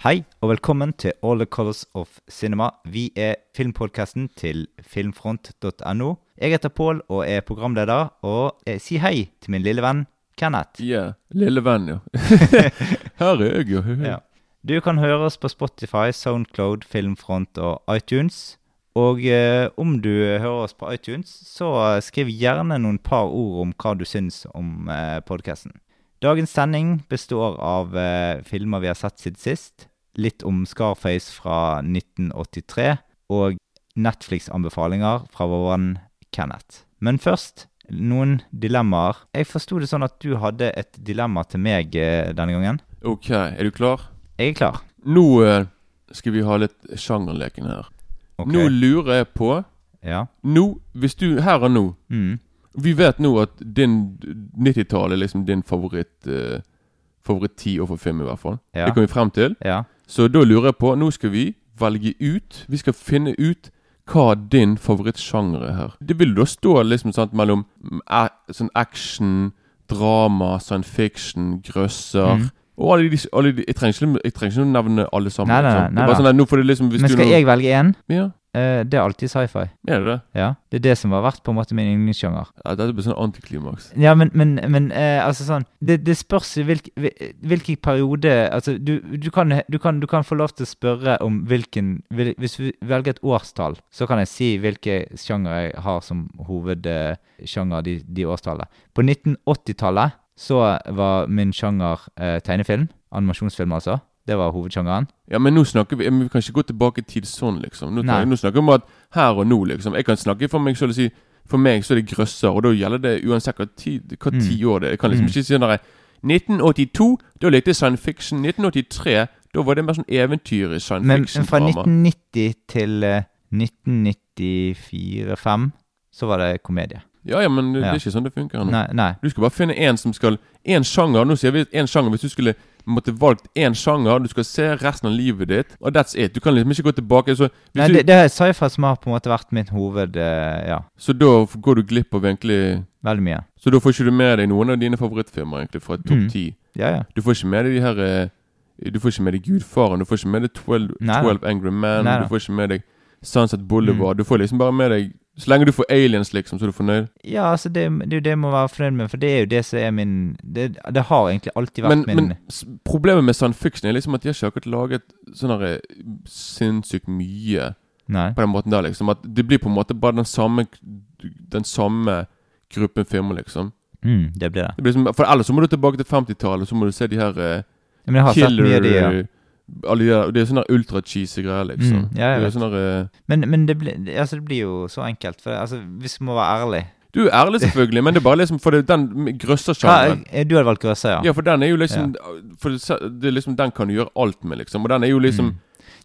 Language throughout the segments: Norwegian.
Hei, og velkommen til All the Colors of Cinema. Vi er filmpodkasten til filmfront.no. Jeg heter Pål og er programleder, og si hei til min lille venn Kenneth. Ja, lille venn, ja. Her er jeg, jo. Ja. Du kan høre oss på Spotify, Soundcloud, Filmfront og iTunes. Og eh, om du hører oss på iTunes, så skriv gjerne noen par ord om hva du syns om eh, podkasten. Dagens sending består av eh, filmer vi har sett siden sist, litt om Scarface fra 1983, og Netflix-anbefalinger fra vår venn Kenneth. Men først noen dilemmaer. Jeg forsto det sånn at du hadde et dilemma til meg eh, denne gangen. Ok, er du klar? Jeg er klar. Nå eh, skal vi ha litt sjangerleken her. Okay. Nå lurer jeg på Ja. Nå, hvis du Her og nå Mm. Vi vet nå at din 90-tall er liksom din favoritt uh, Favoritt-tiår for film, i hvert fall. Ja. Det kom vi frem til. Ja. Så da lurer jeg på Nå skal vi velge ut Vi skal finne ut hva din favorittsjanger er her. Det vil da stå liksom sant mellom sånn action, drama, science fiction, grøsser mm. Og alle de, alle de jeg, trenger ikke, jeg trenger ikke å nevne alle sammen. Nei, nei, nei, nei, det er bare nei. sånn nå får det liksom hvis Men skal du, jeg velge én? Ja, Eh, det er alltid sci-fi. er det det? Ja. Det er det som har vært på en måte min yndlingssjanger. Ja, Dette blir sånn antiklimaks. Ja, men, men, men uh, altså sånn Det, det spørs i hvilk, hvilken periode Altså, du, du, kan, du, kan, du kan få lov til å spørre om hvilken vil, Hvis vi velger et årstall, så kan jeg si hvilke sjanger jeg har som hovedsjanger de, de årstallene. På 1980-tallet så var min sjanger uh, tegnefilm. Animasjonsfilm, altså. Det var hovedsjangeren. Ja, men nå snakker vi Men vi kan ikke gå tilbake i tid sånn, liksom. Nå, jeg, nå snakker vi om at her og nå, liksom. Jeg kan snakke for meg selv og si For meg så er det grøsser, og da gjelder det uansett hva, tid, hva Mm. tiår det er. Jeg kan liksom Mm. ikke si sånn der 1982, da likte jeg science fiction. 1983, da var det mer sånn eventyr i science Men, men fra 1990 til uh, 1994-5 så var det komedie. Ja, ja, men det, det er ikke sånn det funker nå. Nei, nei. Du skal bare finne en som skal En sjanger. Nå sier vi en sjanger. Hvis du skulle måtte valgt én sjanger, du skal se resten av livet ditt, og that's it. Du kan liksom ikke gå tilbake. Så, Nei, det, det sci-fi som har på en måte vært mitt hoved... Uh, ja, så da går du glipp av egentlig veldig mye. Så da får ikke du med deg noen av dine favorittfilmer egentlig fra topp Mm. Ja, ja. Du får ikke med deg de her uh, Du får ikke med deg Gudfaren, du får ikke med deg 12, 12 Angry Men, Nei du får ikke med deg Sunset Boulevard. Mm. Du får liksom bare med deg Så lenge du får aliens, liksom, så er du fornøyd. Ja, altså det, det er jo det jeg må være fornøyd med, for det er jo det som er min Det, det har egentlig alltid vært Men, min men problemet med science fiction er liksom at de har ikke akkurat laget sånn her, eh, sinnssykt mye Nei. på den måten der, liksom. At det blir på en måte bare den samme Den samme gruppen filmer, liksom. Mm, det blir det. Det blir som, for ellers så må du tilbake til 50-tallet, så må du se de her uh, Men jeg har sett mye av de, ja. Alle de der, Det er sånne ultra-cheesy greier, liksom. Mm, ja, det sånne der, eh, Men, men det, blir, altså, det blir jo så enkelt, for altså, hvis vi må være ærlig Du er ærlig, selvfølgelig, men det er bare liksom For det, den grøssersjangeren eh, Du hadde valgt grøsser, ja? Ja, for den er jo liksom For det, er liksom Den kan du gjøre alt med, liksom. Og den er jo liksom Mm.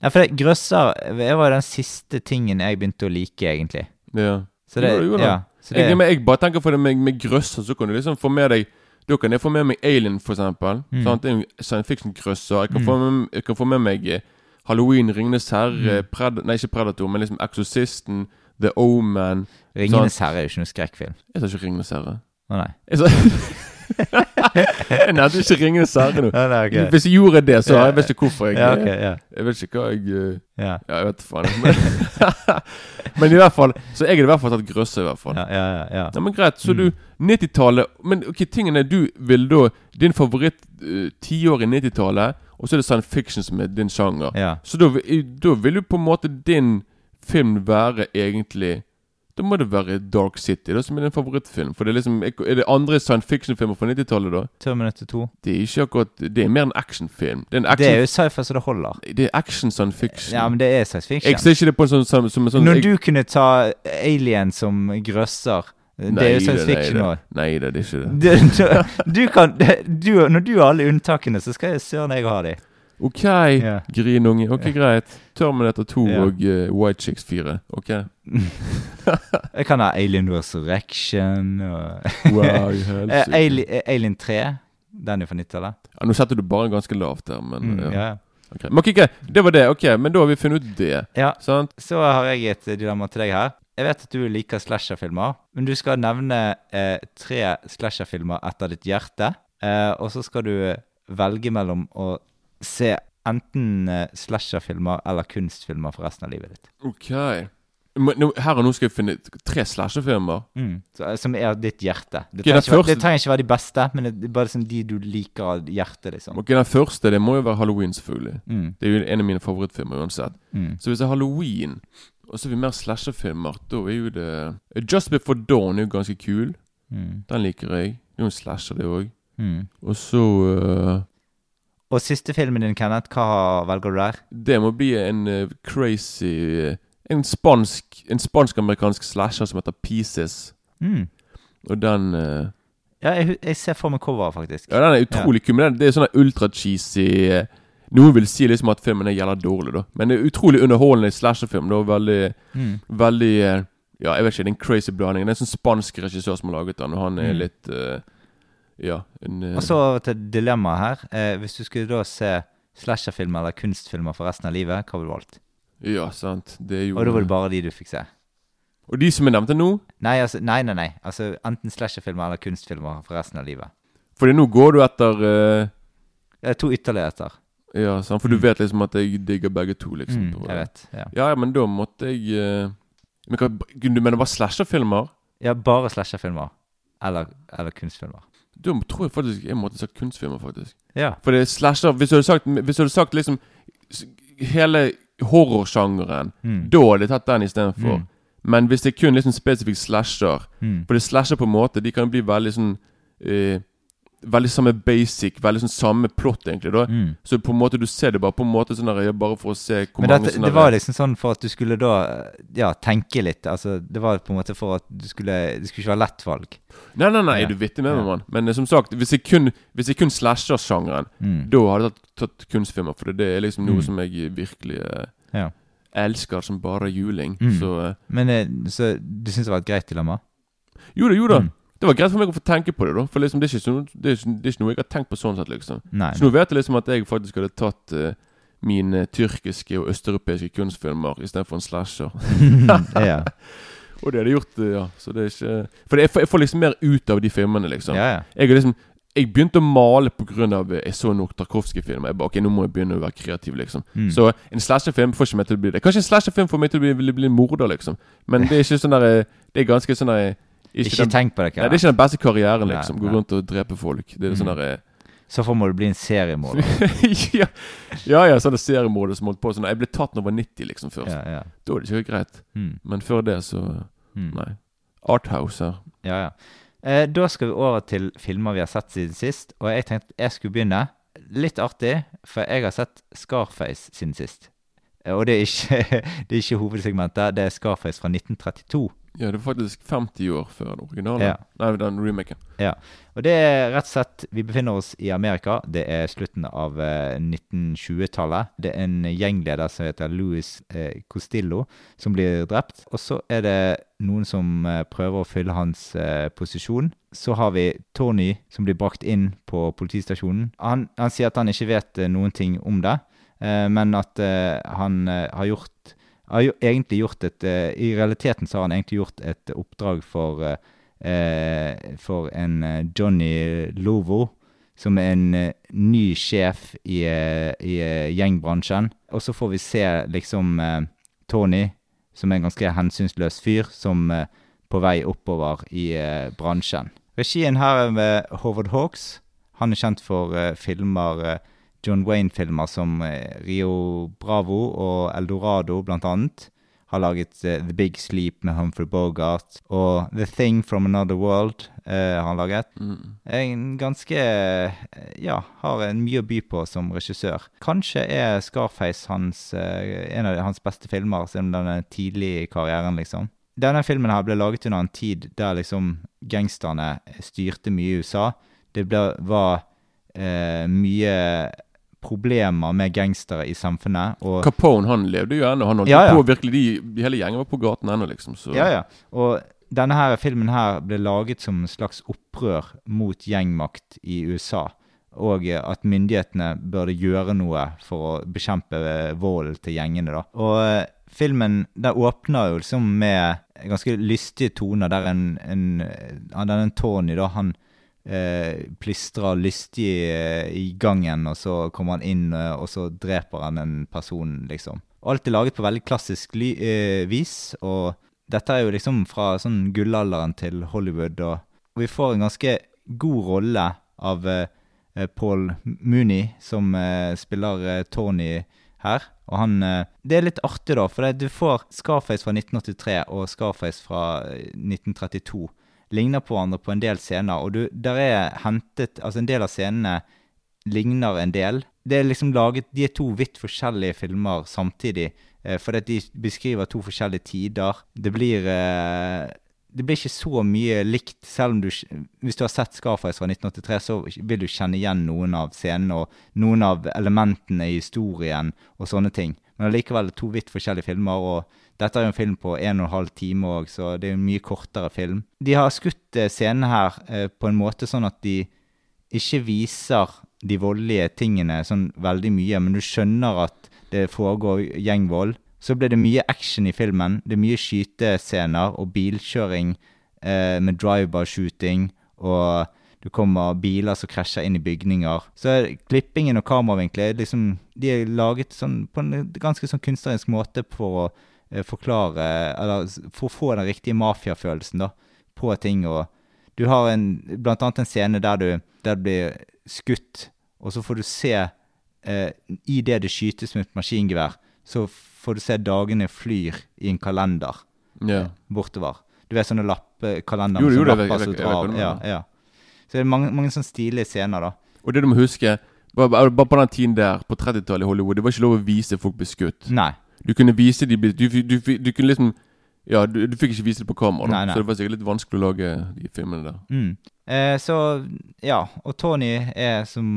Ja, for det, grøsser det var den siste tingen jeg begynte å like, egentlig. Ja. Så det, Jo, jo ja, så det Jeg, jeg bare tenker for det med, med grøsser, så kan du liksom få med deg Da kan jeg få med meg Alien, for eksempel. Mm. Sant? Det er en science fiction-grøsser. Jeg, kan Mm. få med- jeg kan få med meg eh, Halloween, Ringenes herre, Mm. Pred Nei, ikke Predator, men liksom Exorcisten, The Omen Ringenes herre er jo ikke noe skrekkfilm. Jeg sa ikke Ringenes herre. Å nei. Jeg sa Jeg nevnte ikke Ringenes herre nå. Det er Hvis jeg gjorde det, så. Jeg vet ikke hvorfor jeg Ja, okay, ja. Jeg vet ikke hva jeg eh, Ja, Ja, jeg vet faen. Men, men i hvert fall Så jeg hadde i hvert fall tatt Grøsse. i hvert fall. ja, ja. ja, ja. Ja, men greit, så Mm. du 90-tallet Men ok, tingen er du vil da Din favoritt uh, tiår i 90-tallet, og så er det science fiction som er din sjanger. ja. Så da, da vil jo på en måte din film være egentlig Da må det være Dark City, da, som er din favorittfilm. For det er liksom Er det andre science fiction-filmer fra 90-tallet, da? Terminator 2. Det er ikke akkurat Det er mer en actionfilm. Det action Det er jo sci-fi så det holder. Det er action science fiction. Ja, men det er science fiction. jeg ser ikke det på en sånn som, som en sånn Når jeg, du kunne ta Alien som grøsser Det er jo science fiction òg. Nei da, det er ikke det. Du, du, du kan du, Når du har alle unntakene, så skal jeg søren jeg ha de. Ok, yeah. grinunge. Ok, greit. Terminator 2 yeah. og uh, White Chicks 4. Ok. Jeg kan ha Alien Resurrection og Wow, i Eh, helsike. Ali- eh, Alien 3. Den er fra 90-tallet. Ja, nå setter du bare ganske lavt der, men Mm, ja. ja. ok. Men ok. Det var det. Ok, men da har vi funnet ut det. ja. Sant? Så har jeg et dilemma til deg her. Jeg vet at du liker slasherfilmer, men du skal nevne eh, tre slasherfilmer etter ditt hjerte. Eh, og så skal du velge mellom å se enten eh, slasherfilmer eller kunstfilmer for resten av livet ditt. Ok. Men nå- Her og nå skal jeg finne tre slasherfilmer. Så, eh, som er ditt hjerte. Det trenger, okay, ikke, være- det trenger ikke være de beste, men det er bare liksom de du liker av hjertet, liksom. Ok, Den første det må jo være Halloween, selvfølgelig. Mm. Det er jo en av mine favorittfilmer uansett. Mm. Så hvis det er Halloween, og så er vi mer slasherfilmer, da er jo det Just Before Dawn er jo ganske kul. Mm. Den liker jeg. Det er jo en slasher, det òg. Mm. Og så Og siste filmen din, Kenneth, hva velger du der? Det må bli en uh, crazy øh, En spansk En spansk-amerikansk slasher som heter Pieces. Mm. Og den uh, Ja, jeg, jeg ser for meg coveret, faktisk. Ja, den er utrolig kul. Men den, det er sånn ultra-cheesy Noen vil si liksom at filmen er jævla dårlig, da. Men det er utrolig underholdende slasherfilm. Det er veldig Mm. Veldig Ja, jeg vet ikke, det er en crazy blanding. Det er en sånn spansk regissør som har laget den, og han er Mm. litt Ja. En, øh, Og så over til dilemmaet her. Eh, hvis du skulle da se slasherfilmer eller kunstfilmer for resten av livet, hva ville du valgt? Ja, sant. Det er jo Og da var det bare de du fikk se. Og de som jeg nevnte nå Nei, altså, nei, nei, nei. Altså enten slasherfilmer eller kunstfilmer for resten av livet. Fordi nå går du etter Det er to ytterligheter. Ja, sant? for du Mm. vet liksom at jeg digger begge to, liksom. Mm, jeg vet. Ja. Ja, ja, men da måtte jeg eh, men hva, Du mener bare slasherfilmer? ja, bare slasherfilmer. Eller, eller kunstfilmer. Da tror jeg faktisk jeg måtte sagt kunstfilmer, faktisk. Ja. For det er slasher Hvis du hadde sagt, hvis du hadde sagt liksom hele horrorsjangeren, Mm. da hadde jeg tatt den istedenfor. Mm. Men hvis det er kun liksom spesifikt slasher Mm. For det slasher på en måte De kan bli veldig sånn eh, Veldig samme basic, veldig sånn samme plott, egentlig. da Mm. Så på en måte du ser det bare på en måte sånn der, Bare for å se hvor Men mange dette, sånne det var liksom sånn for at du skulle da ja, tenke litt. Altså, det var på en måte for at du skulle Det skulle ikke være lett valg. Nei, nei, nei, Ja. du vittig med meg, mann? Men eh, som sagt, hvis jeg kun, hvis jeg kun slasher sjangeren, Mm. da hadde jeg tatt, tatt kunstfilmer. For det er liksom noe Mm. som jeg virkelig eh, Ja. elsker som bare juling. Mm. Så eh, Men eh, så du syns det var et greit dilemma? jo da, jo da. Det var greit for meg å få tenke på det, da. For liksom, det, er så- det, er ikke, det er ikke noe jeg har tenkt på sånn sett, liksom. Nei. Så nå vet jeg liksom at jeg faktisk hadde tatt uh, mine tyrkiske og østeuropeiske kunstfilmer istedenfor en slasher. ja. Og det hadde gjort, eh, ja. Så det er ikke For jeg får, jeg får liksom mer ut av de filmene, liksom. ja, ja. Jeg har liksom Jeg begynte å male pga. jeg så nok Tarkovskij-filmer. Jeg bare, ok, Nå må jeg begynne å være kreativ, liksom. Mm. Så en slasherfilm får ikke meg til å bli det. Kanskje en slasherfilm får meg til å bli, bli, bli morder, liksom. Men det er ikke sånn der Det er ganske sånn der Ikke, den, tenk på det, Ikke, nei, det er ikke den beste karrieren, Nei, liksom. Gå rundt og drepe folk. Det er sånn Mm. der Så for må du bli en seriemorder. ja, ja, ja, sånne seriemorder som holdt på sånn Jeg ble tatt når jeg var 90, liksom, først. Ja, ja. Da er det ikke greit. Mm. Men før det, så Mm. Nei. Arthouse her. Ja, ja. Eh, da skal vi over til filmer vi har sett siden sist. Og jeg tenkte jeg skulle begynne. Litt artig, for jeg har sett Scarface siden sist. Eh, og det er ikke, det er ikke hovedsegmentet, det er Scarface fra 1932. Ja, det var faktisk 50 år før den originale. Ja. Nei, den remaken. Og det er rett og slett Vi befinner oss i Amerika. Det er slutten av eh, 1920-tallet. Det er en gjengleder som heter Louis eh, Costillo, som blir drept. Og så er det noen som eh, prøver å fylle hans eh, posisjon. Så har vi Tony som blir brakt inn på politistasjonen. Han, han sier at han ikke vet eh, noen ting om det, eh, men at eh, han eh, har gjort har egentlig gjort et eh, I realiteten så har han egentlig gjort et oppdrag for eh, eh, for en Johnny Lovo, som er en ny sjef i, i gjengbransjen. Og så får vi se liksom Tony, som er en ganske hensynsløs fyr, som er på vei oppover i bransjen. Regien her er med Howard Hawks. Han er kjent for filmer John Wayne-filmer som eh, Rio Bravo og Eldorado, blant annet. Har laget eh, The Big Sleep med Humphrey Bogart. Og The Thing from Another World eh, har han laget. Mm. En ganske Ja, har en mye å by på som regissør. Kanskje er Scarface hans, en av hans beste filmer, siden denne den er tidlig i karrieren, liksom. Denne filmen her ble laget under en tid der liksom gangsterne styrte mye i USA. Det ble, var eh, mye problemer med gangstere i samfunnet. Og, Capone han levde jo ennå. Han holdt Ja, ja. på virkelig de, Hele gjengen var på gaten ennå, liksom. Så Ja, ja. Og denne her filmen her ble laget som en slags opprør mot gjengmakt i USA. Og eh, at myndighetene burde gjøre noe for å bekjempe eh, volden til gjengene. da. Og eh, filmen der åpner jo liksom med ganske lystige toner, der en, en, han- denne Tony da, han eh, plystra lystig eh, i gangen, og så kommer han inn, eh, og så dreper han en person, liksom. Alt er laget på veldig klassisk eh, vis, og dette er jo liksom fra sånn gullalderen til Hollywood, og, og vi får en ganske god rolle av eh, Paul Mooney, som spiller Tony her. Og han Det er litt artig, da, for du får Scarface fra 1983 og Scarface fra eh, 1932. Ligner på hverandre på en del scener, og du, der er hentet Altså, en del av scenene ligner en del. Det er liksom laget De er to vidt forskjellige filmer samtidig, eh, fordi at de beskriver to forskjellige tider. Det blir eh, det blir ikke så mye likt, selv om du Hvis du har sett Scarface fra 1983, så vil du kjenne igjen noen av scenene og noen av elementene i historien og sånne ting. Men allikevel to vidt forskjellige filmer, og dette er jo en film på en og en halv time òg, så det er en mye kortere film. De har skutt eh, scenene her eh, på en måte sånn at de ikke viser de voldelige tingene sånn veldig mye, men du skjønner at det foregår gjengvold. Så ble det mye action i filmen. Det er mye skytescener og bilkjøring eh, med drive-by-shooting, og du kommer biler som krasjer inn i bygninger. Så klippingen og kameravinkler liksom, de er laget sånn, på en ganske sånn kunstnerisk måte for å forklare Eller for å få den riktige mafiafølelsen da, på ting. og du har en, blant annet en scene der du der du blir skutt, og så får du se eh, I det det skytes med et maskingevær, så får du se dagene flyr i en kalender yeah. bortover. Du vet sånne Jo, jo, som lapper som drar hva ja, ja. Så det er mange, mange sånne stilige scener, da. Og det du må huske Bare, på den tiden der, på 30-tallet i Hollywood, det var ikke lov å vise folk bli skutt. Nei. Du kunne vise de du, du, du, du kunne liksom Ja, du, du fikk ikke vise det på kamera. Nei, nei. så det var sikkert litt vanskelig å lage de filmene der. Mm. Eh, så ja, og Tony er som,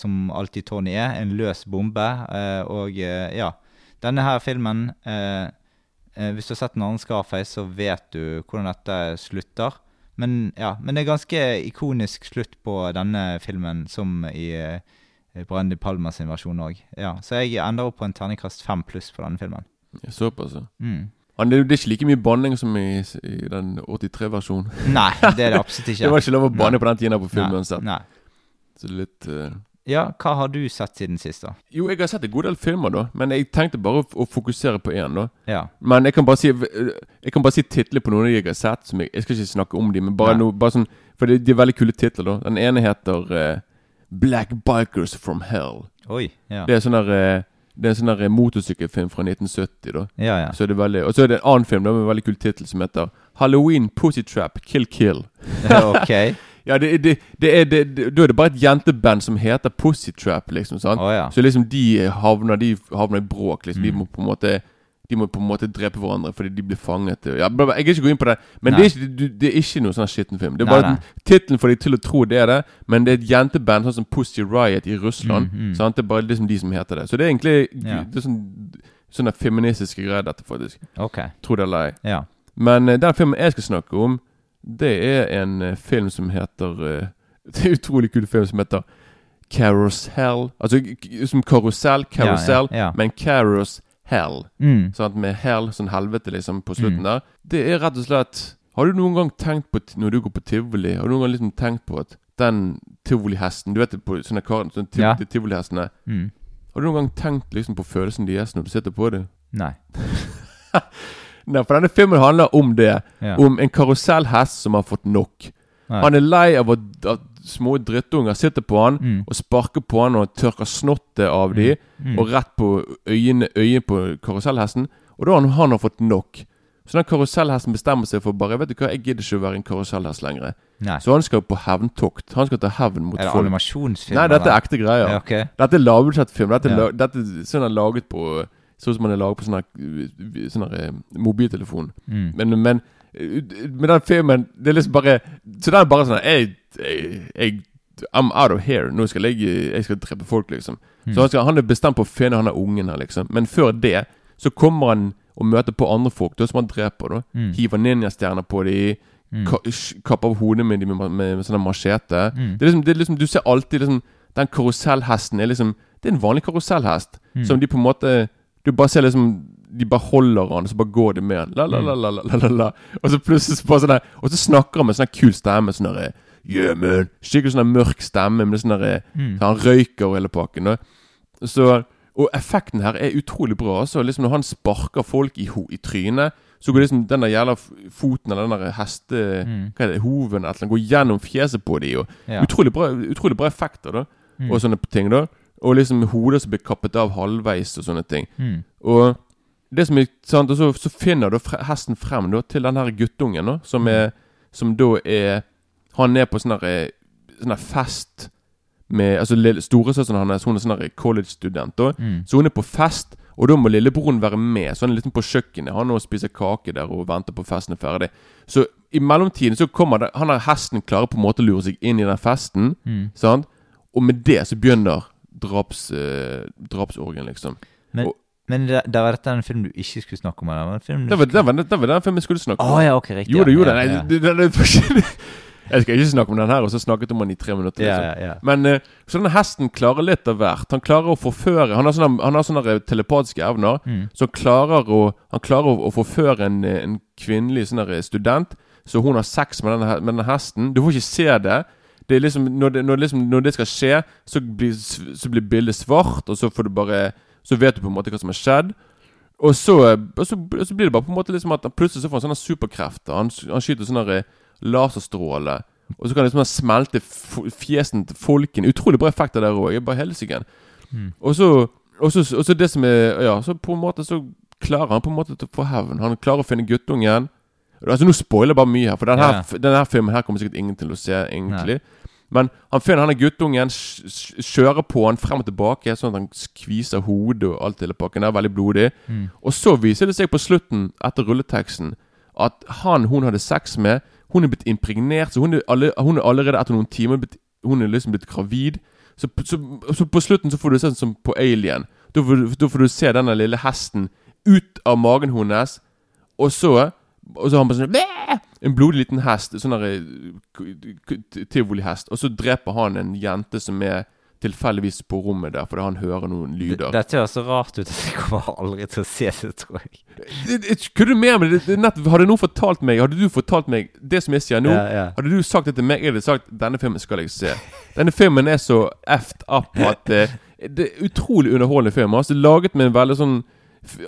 som alltid Tony er, en løs bombe. Eh, og eh, ja, denne her filmen eh, eh, Hvis du har sett en annen Scarface, så vet du hvordan dette slutter. Men ja, men det er ganske ikonisk slutt på denne filmen, som i eh, Brandy Palmas sin versjon òg. Ja, så jeg ender opp på en terningkast fem pluss på denne filmen. Ja, Såpass, ja. Mm. Det, er er ikke like mye banning som i, i den 83-versjonen. Nei, det er det absolutt ikke. Det var ikke lov å banne Nei. på den tiden på film uansett. Så det er litt uh... Ja, hva har du sett siden sist, da? Jo, jeg har sett en god del filmer, da. Men jeg tenkte bare å, å fokusere på én, da. Ja. Men jeg kan bare si Jeg kan bare si titler på noen av de jeg har sett. Som jeg, jeg skal ikke snakke om de, men bare noe bare sånn For de, de er veldig kule titler, da. Den ene heter eh, Black Bikers from Hell. Oi. Ja. Det er sånn der eh, Det er en sånn der eh, motorsykkelfilm fra 1970, da. Ja, ja. Så er det veldig Og så er det en annen film da med en veldig kul tittel som heter Halloween Pussy Trap Kill Kill. ok. Ja, det, det, det er det, Da er det bare et jenteband som heter Pussy Trap, liksom. sant? Oh, ja. Så liksom de havner De havner i bråk. liksom De Mm. må på en måte De må på en måte drepe hverandre fordi de blir fanget. Ja, jeg vil ikke gå inn på det, men det er, ikke, du- det er ikke noe sånn skitten film. Det er bare. Tittelen får de til å tro det er det, men det er et jenteband sånn som Pussy Riot i Russland. Mm, mm. Sant? Det er bare liksom de som heter det. Så det er egentlig Ja. Det er sånn Sånne feministiske greier, dette, faktisk. Okay. Tro det eller ei. Ja. Men eh, den filmen jeg skal snakke om, det er en eh, film som heter eh, Det er en utrolig kul film som heter Carousel. Altså som karusell, ja, ja. men Carousel. Mm. at Med hell, sånn helvete, liksom, på slutten Mm. der. Det er rett og slett Har du noen gang tenkt på Når du går på tivoli, har du noen gang liksom tenkt på at den tivolihesten Du vet på sånne, sånne tiv Ja. tivolihestene Mm. Har du noen gang tenkt liksom på følelsen deres når du sitter på det? Nei. Nei, for denne filmen handler om det. Ja. Om en karusellhest som har fått nok. Nei. Han er lei av at, at små drittunger sitter på han Mm. og sparker på han og tørker snottet av de, Mm. og rett på øynene, øyet på karusellhesten. Og da har han, han har fått nok. Så den karusellhesten bestemmer seg for bare Vet du hva, jeg gidder ikke å være en karusellhest lenger. Nei. Så han skal på hevntokt. Han skal ta hevn mot Er det folk. animasjonsfilm? Nei, dette er ekte greier. Ja, okay. Dette er lavbudsjettfilm. Dette, Ja. dette er sånn er laget på Sånn som man er laget på sånn sånn eh, mobiltelefon. Mm. Men, men med den filmen Det er liksom bare Så den er bare sånn Jeg, jeg, jeg I'm out of here. Nå skal jeg Jeg skal drepe folk, liksom. Mm. Så han, skal, han er bestemt på å finne han der ungen her, liksom. Men før det så kommer han og møter på andre folk da, som han dreper. da Mm. Hiver ninjastjerner på dem, Mm. ka, kapper av hodet med dem med, med, med sånne machete. Mm. Det er liksom, det er liksom Du ser alltid liksom Den karusellhesten er liksom Det er en vanlig karusellhest Mm. som de på en måte Du bare ser liksom De bare holder han, og så bare går de med han. La, la, la, la, la, la, la, la. Og så plutselig så bare sånn der Og så snakker han med sånn kul stemme. Sånn der Yeah, man. Skikkelig sånn mørk stemme med sånn der, Mm. så Han røyker og hele pakken. Og, Så, og effekten her er utrolig bra. Altså, liksom Når han sparker folk i, ho i trynet, så går liksom den der jævla foten eller den der heste... Mm. Hva er det, hoven eller noe, går gjennom fjeset på dem. Ja. utrolig, bra, utrolig bra effekter, da. Mm. Og sånne ting, da. Og liksom hodet som blir kappet av halvveis og sånne ting. Mm. Og det som er sant, og så, så finner da fre, hesten frem da, til den her guttungen, da, som, er, som da er Han er på sånn her eh, sånn her fest med Altså storesøsteren hans hun er sånn her college-student. da Mm. Så hun er på fest, og da må lillebroren være med. Så han er liksom på kjøkkenet Han og spiser kake der og venter på festen er ferdig. Så i mellomtiden så kommer det Han har hesten klarer på en måte å lure seg inn i den festen. Mm. Sant? Og med det så begynner draps, eh, drapsorgen, liksom. Men, Og- men da, da var dette en film du ikke skulle snakke om? Eller? var det En film du Det var, det var, det var den filmen jeg skulle snakke om. om. ja, ok, riktig. Jo, det jo da. ja, ja. Jeg skal ikke snakke om den her, og så snakket om den i tre minutter. Liksom. ja, ja. Men eh, så denne hesten klarer litt av hvert. Han klarer å forføre Han har sånne, han har sånne telepatiske evner. Mm. Så klarer å, han klarer å, å forføre en, eh, en kvinnelig sånn student. Så hun har sex med denne, med denne hesten. Du får ikke se det. Det er liksom, når, det, når, liksom, når det skal skje, så blir, så blir bildet svart, og så får du bare Så vet du på en måte hva som har skjedd. Og så, og så, og så blir det bare på en måte liksom at han plutselig så får han sånne superkrefter. Han, han skyter sånne laserstråler. laserstråle. Og så kan liksom smelte fjesen til folken. Utrolig bra effekter der òg. Bare helsike. Mm. Og så og så, og så det som er Ja, så på en måte så klarer han på en måte til å få hevn. Han klarer å finne guttungen. Altså Nå spoiler jeg bare mye her, for denne, Ja. denne filmen her kommer sikkert ingen til å se, egentlig. Men han finner han er guttungen, kjører på han frem og tilbake, sånn at han skviser hodet og alt hele pakken. Det er veldig blodig. Mm. Og så viser det seg på slutten, etter rulleteksten, at han hun hadde sex med, hun er blitt impregnert. Så hun er, alle, hun er allerede etter noen timer blitt, Hun er liksom blitt gravid. Så, så, så på slutten så får du se sånn som på Alien. Da får, da får du se denne lille hesten ut av magen hennes, og så Og så har han bare sånn Bæ! En blodig liten hest. Sånn eh, tivolihest. Og så dreper han en jente som er tilfeldigvis på rommet der, fordi han hører noen lyder. Dette høres så rart ut at jeg kommer aldri til å se det, tror jeg. Det- det- du mer med det, det nett, Hadde noen fortalt meg Hadde du fortalt meg det som jeg sier nå? Ja, ja. Hadde du sagt det til meg, jeg hadde sagt denne filmen skal jeg se. Denne filmen er så effed up at det, Det er utrolig underholdende film. Altså Laget med en veldig sånn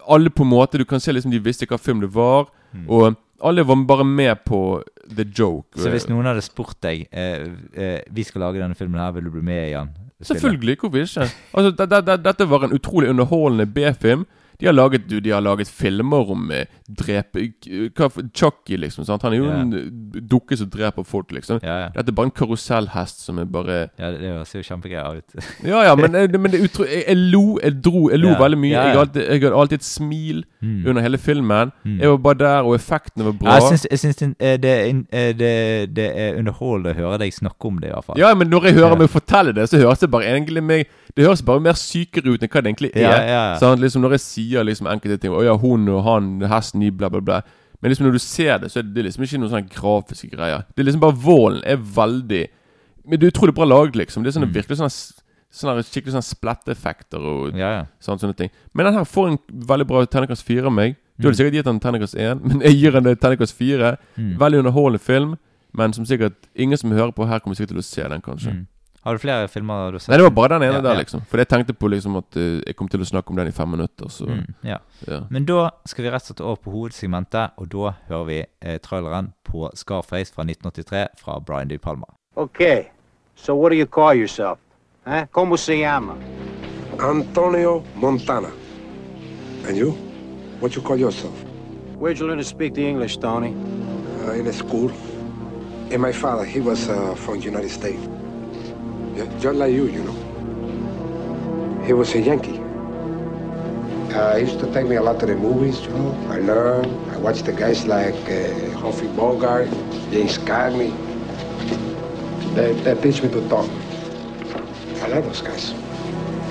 Alle på en måte Du kan se liksom de visste hva film det var, Mm. og alle var bare med på the joke. Så hvis noen hadde spurt deg eh, eh, Vi skal lage denne filmen her, vil du bli med i den? Selvfølgelig, hvorfor ikke? Altså, det, det, det, Dette var en utrolig underholdende B-film. De har laget du, de har laget filmer om eh, drepe Chucky, liksom. sant? Han er jo yeah. en dukke som dreper folk, liksom. Yeah, yeah. Dette er bare en karusellhest som er bare ja det, høres jo kjempegreia ut. Ja, ja, men, eh, men det utro... Jeg, jeg lo, jeg dro, jeg lo Ja. veldig mye. Ja, ja. Jeg, alltid, jeg hadde alltid et smil Mm. under hele filmen. Mm. Jeg var bare der, og effektene var bra. Ja, jeg syns, jeg syns det, eh, det, eh, det, det er underholdende å høre deg snakke om det, i hvert fall. Ja, men når jeg hører Ja. meg fortelle det, så høres det bare egentlig meg Det høres bare mer sykere ut enn hva det egentlig er. Ja, ja. Sant? Liksom Når jeg sier liksom enkelte ting Å ja, hun og han, hesten i bla, bla, bla. Men liksom når du ser det, så er det liksom ikke noen sånne grafiske greier. Det er liksom bare Vålen er veldig Men det er utrolig bra laget, liksom. Det er sånne Mm. virkelig sånne, sånne skikkelig sånne spletteffekter og Ja, ja. sånne, sånne ting. Men den her får en veldig bra terningkast fire av meg. Du hadde Mm. sikkert gitt den terningkast én, men jeg gir den terningkast fire. Mm. Veldig underholdende film, men som sikkert ingen som hører på her, kommer sikkert til å se den, kanskje. Mm. Har du flere filmer du har sett? Nei, det var bare den ene Ja, der, liksom. For jeg tenkte på liksom at uh, jeg kom til å snakke om den i fem minutter, så Mm, ja. ja. Men da skal vi rett og slett over på hovedsegmentet, og da hører vi eh, traileren på Scarface fra 1983 fra Brian De Palma. Okay, so what do you call yourself? Eh? Como se llama? Antonio Montana. And you? What you call yourself? Where'd you learn to speak the English, Tony? Uh, in a school. And my father, he was uh, from United States. Just like you, you know. He was a Yankee. Uh, he used to take me a lot to the movies, you know. I learned. I watched the guys like uh, Humphrey Bogart, James Cagney. They, they teach me to talk. I like those guys.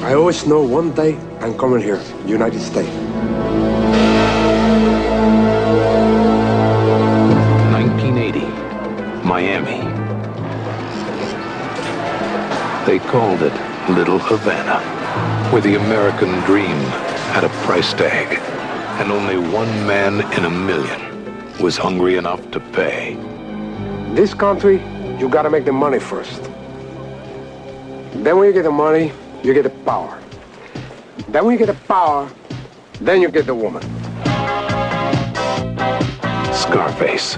I always know one day I'm coming here, United States. Called it Little Havana, where the American dream had a price tag, and only one man in a million was hungry enough to pay. This country you gotta make the money first. Then when you get the money, you get the power. Then when you get the power, then you get the woman. Scarface.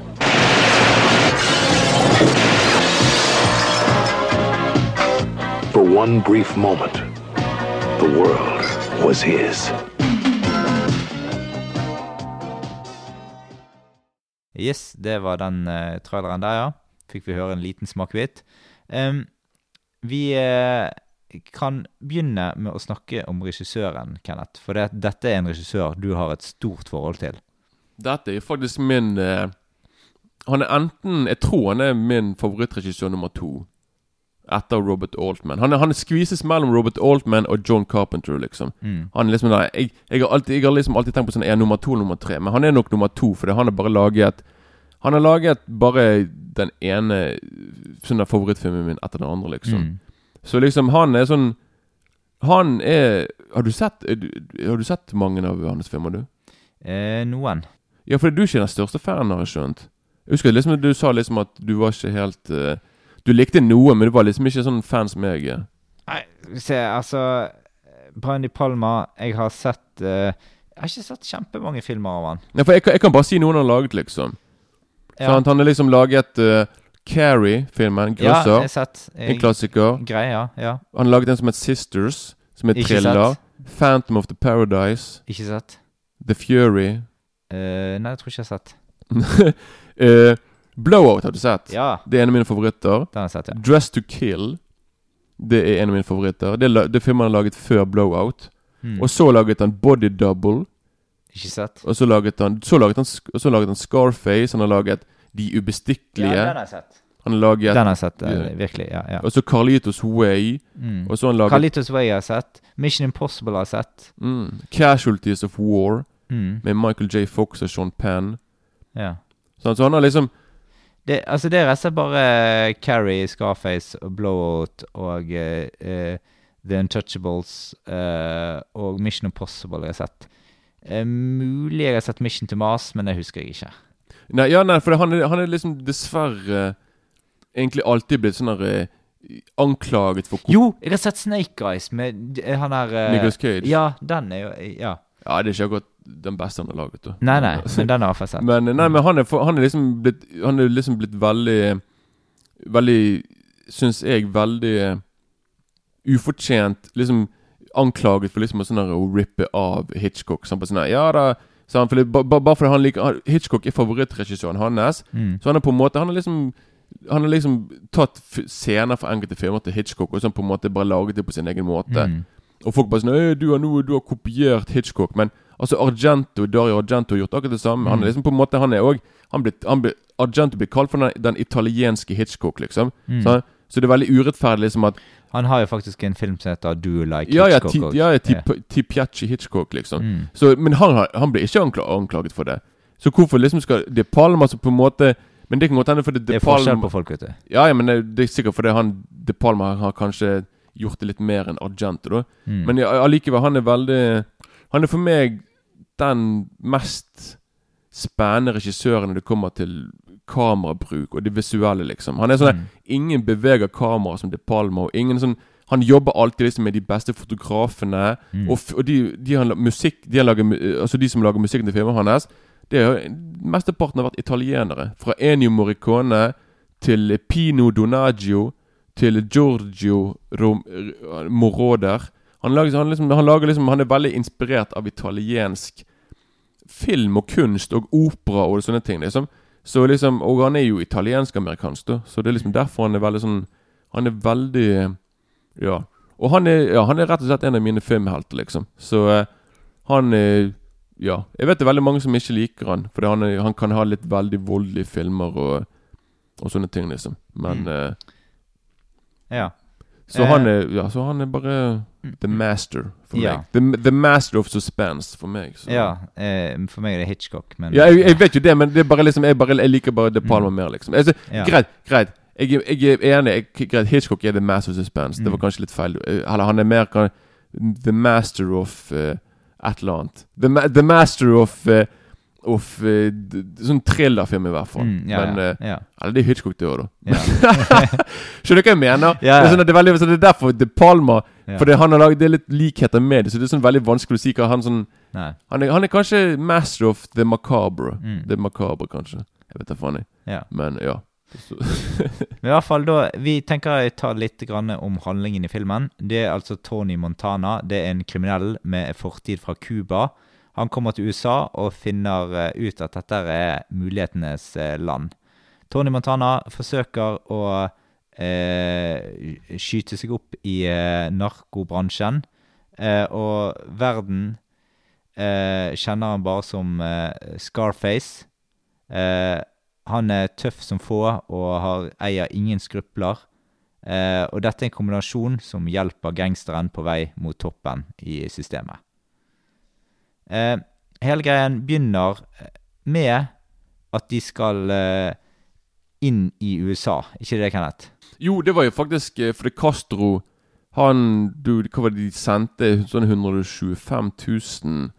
One brief moment, the world was his. Yes, det var den uh, traileren der, ja. Fikk vi høre en liten smakebit. Um, vi uh, kan begynne med å snakke om regissøren, Kenneth. For det, dette er en regissør du har et stort forhold til. Dette er faktisk min uh, Han er enten Jeg tror han er min favorittregissør nummer to. Etter Robert Altman. Han, han skvises mellom Robert Altman og John Carpenter, liksom. Mm. Han er liksom der, jeg, jeg, har alltid, jeg har liksom alltid tenkt på sånn Er nummer to nummer tre? Men han er nok nummer to, fordi han har bare laget Han har laget bare den ene sånn favorittfilmen min etter den andre, liksom. Mm. Så liksom, han er sånn Han er Har du sett er Har du sett mange av hans filmer, du? Eh, noen. Ja, for du er ikke den største fanen, har jeg skjønt. Jeg husker liksom du sa liksom at du var ikke helt eh, Du likte noe, men du var liksom ikke sånn fan som jeg er. Nei, se, altså Brian De Palma Jeg har sett uh, Jeg har ikke sett kjempemange filmer av han. Nei, for jeg, kan- jeg kan bare si noen han har laget, liksom. Ja, Sant? Han har liksom laget uh, Carrie-filmen. ja jeg har sett. Jeg, en klassiker. Greia, ja. Han har laget en som heter Sisters, som er thriller. Phantom of the Paradise. Ikke sett. The Fury. Uh, nei, jeg tror ikke jeg har sett. Eh, Blowout har du sett. Ja, Det er en av mine favoritter. den har jeg sett, ja. Dress to Kill. Det er en av mine favoritter. Det er, det filmen han laget før Blowout. Mm. Og så laget han Body Double. Ikke sett. Og så laget han Så laget han, så laget han Scarface. Han har laget De Ja, den har jeg sett. han har laget Den har jeg sett, Ja. virkelig. Ja, ja. Og så Carlitos Way. Mm. Og så han laget Carlitos Way har jeg sett. Mission Impossible har jeg sett. mm, Casualties of War. Mm. Med Michael J. Fox og Sean Penn. Ja. Sånn, så han har liksom Det, altså det er rett og slett bare Carrie, Scarface Blowout og uh, eh, The Untouchables uh, og Mission Impossible jeg har sett. Uh, mulig jeg har sett Mission to Mars, men det husker jeg ikke. Nei, ja, nei, for han er, han er liksom dessverre egentlig alltid blitt sånn eh, anklaget for Jo, jeg har sett Snake Eyes med eh, han der Nicholas Cage. Ja, den er jo Ja. Ja, det er ikke akkurat den beste han har laget, da. Nei, nei, men den har jeg sett. Men, nei, men han, er, han er liksom blitt Han er liksom blitt veldig Veldig Syns jeg veldig eh, ufortjent Liksom anklaget for liksom å sånn å rippe av Hitchcock. Sånn på sånn ja da så han, for det, ba, ba, fordi han liker Hitchcock er favorittregissøren hans. Mm. Så han er på en måte Han har liksom Han har liksom tatt scener fra enkelte filmer til Hitchcock og sånn på en måte bare laget det på sin egen måte. Mm. Og folk bare sånn «Øh, du har, noe, du har kopiert Hitchcock. Men altså Argento, Dario Argento har gjort akkurat det samme. Han er Mm. liksom på en måte Han er òg Argento blir kalt for den, den italienske Hitchcock, liksom. Mm. Så, så det er veldig urettferdig liksom at Han har jo faktisk en film som heter Do You Like Ja, ja, Hitchcock ti, ja, ja ti, ti Piaci Hitchcock, liksom. Mm. Så, men han, har- han blir ikke anklag, anklaget for det. Så hvorfor liksom skal De Palma som på en måte Men det kan godt hende fordi Det er forskjell Palma på folk, vet du. Ja, ja, men det, det er sikkert fordi han De Palma har kanskje gjort det litt mer enn Argento, da. Mm. Men ja, han er veldig Han er for meg den mest spennende regissøren når det kommer til kamerabruk og det visuelle, liksom. Han er sånn Mm. Ingen beveger kamera som De Palma, og ingen sånn Han jobber alltid liksom med de beste fotografene. Mm. Og, og de, de, han, musikk, de, han lager, altså de som lager musikken til filmene hans, det er jo Mesteparten har vært italienere. Fra Ennio Morricone til Pino Donaggio til Giorgio Rom Moroder. Han lager, han, liksom, han, lager liksom, han er veldig inspirert av italiensk film og kunst og opera og sånne ting. liksom så liksom, Og han er jo italiensk-amerikansk, da. Så det er liksom derfor han er veldig sånn Han er veldig Ja. Og han er, ja, han er rett og slett en av mine filmhelter, liksom. Så eh, han er Ja. Jeg vet det er veldig mange som ikke liker han, fordi han, er, han kan ha litt veldig voldelige filmer og, og sånne ting, liksom. Men Mm. eh, Ja. så, Eh. han er, ja, så han er bare the master for Ja. meg. The, the master of suspense for meg. Så. ja eh, for meg er det Hitchcock, men Ja, jeg, jeg vet jo det, men det er bare liksom jeg, bare, jeg liker bare De Palma mer, liksom. Altså, Mm. Ja. Greit, greit. Jeg, jeg er enig. Greit, Hitchcock er the master of suspense. Det var Mm. kanskje litt feil. Eh, Eller han er mer kan, the master of uh, et eller annet. The, ma the master of uh, d- sånn thrillerfilm i hvert fall. Mm, ja, Men ja, ja. Eller det er Hitchcock, det òg, da. Skjønner du hva jeg mener? Det, er sånn det, er veldig, så det er derfor De Palma Ja. For det, han har laget, det er litt likheter med det, så det er sånn veldig vanskelig å si hva han sånn. Han er, han er kanskje master of the macabre. Mm. The macabre, kanskje. Jeg vet da faen, jeg. Ja. Men ja. Men i hvert fall da, Vi tenker jeg tar litt grann om handlingen i filmen. Det er altså Tony Montana. Det er en kriminell med fortid fra Cuba. Han kommer til USA og finner eh, ut at dette er mulighetenes eh, land. Tony Montana forsøker å eh, skyte seg opp i eh, narkobransjen. Eh, og verden eh, kjenner han bare som eh, Scarface. Eh, han er tøff som få og har, eier ingen skrupler. Og dette er en kombinasjon som hjelper gangsteren på vei mot toppen i systemet. Hele greien begynner med at de skal inn i USA. Ikke det, Kenneth? Jo, det var jo faktisk eh, fordi Castro Han du, Hva var det de sendte? Sånn 125 000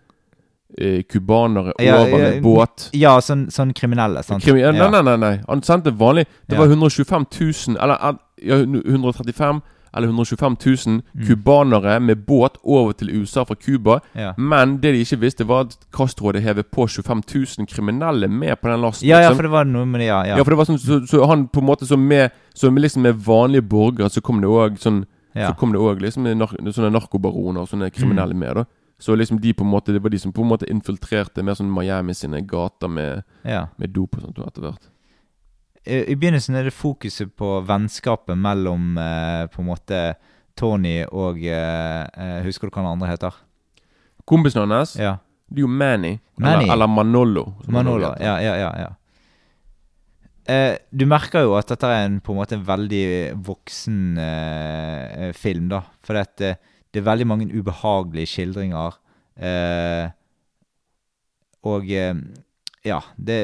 eh, cubanere Ja, over ja, med båt. Ja, sånn, sånn kriminelle, sant? Krimi, ja, nei, nei, nei, nei. Han sendte vanlig. Det var 125 000 Eller eh, ja, 135 eller 125 000 Mm. cubanere med båt over til USA fra Cuba. Ja. Men det de ikke visste, var at Castro hadde hevet på 25 000 kriminelle med på den lasten. Ja, ja, liksom. for det var noe med det, ja. ja. Ja, for det var sånn Så, så han på en måte som med, så med, liksom med vanlige borgere, så kom det òg sånn ja. Så kom det òg liksom nar sånne narkobaroner og sånne kriminelle med. da Så liksom de på en måte Det var de som på en måte infiltrerte mer sånn Miami sine gater med, ja. med dop og sånt etter hvert. I begynnelsen er det fokuset på vennskapet mellom eh, på en måte Tony og eh, eh, Husker du hva den andre heter? Kompisen hans Ja. Det er jo Manny. Manny. Eller, eller Manolo. Manolo. Ja, ja, ja. ja. Eh, du merker jo at dette er en på en måte en veldig voksen eh, film, da. For eh, det er veldig mange ubehagelige skildringer. Eh, og ja, det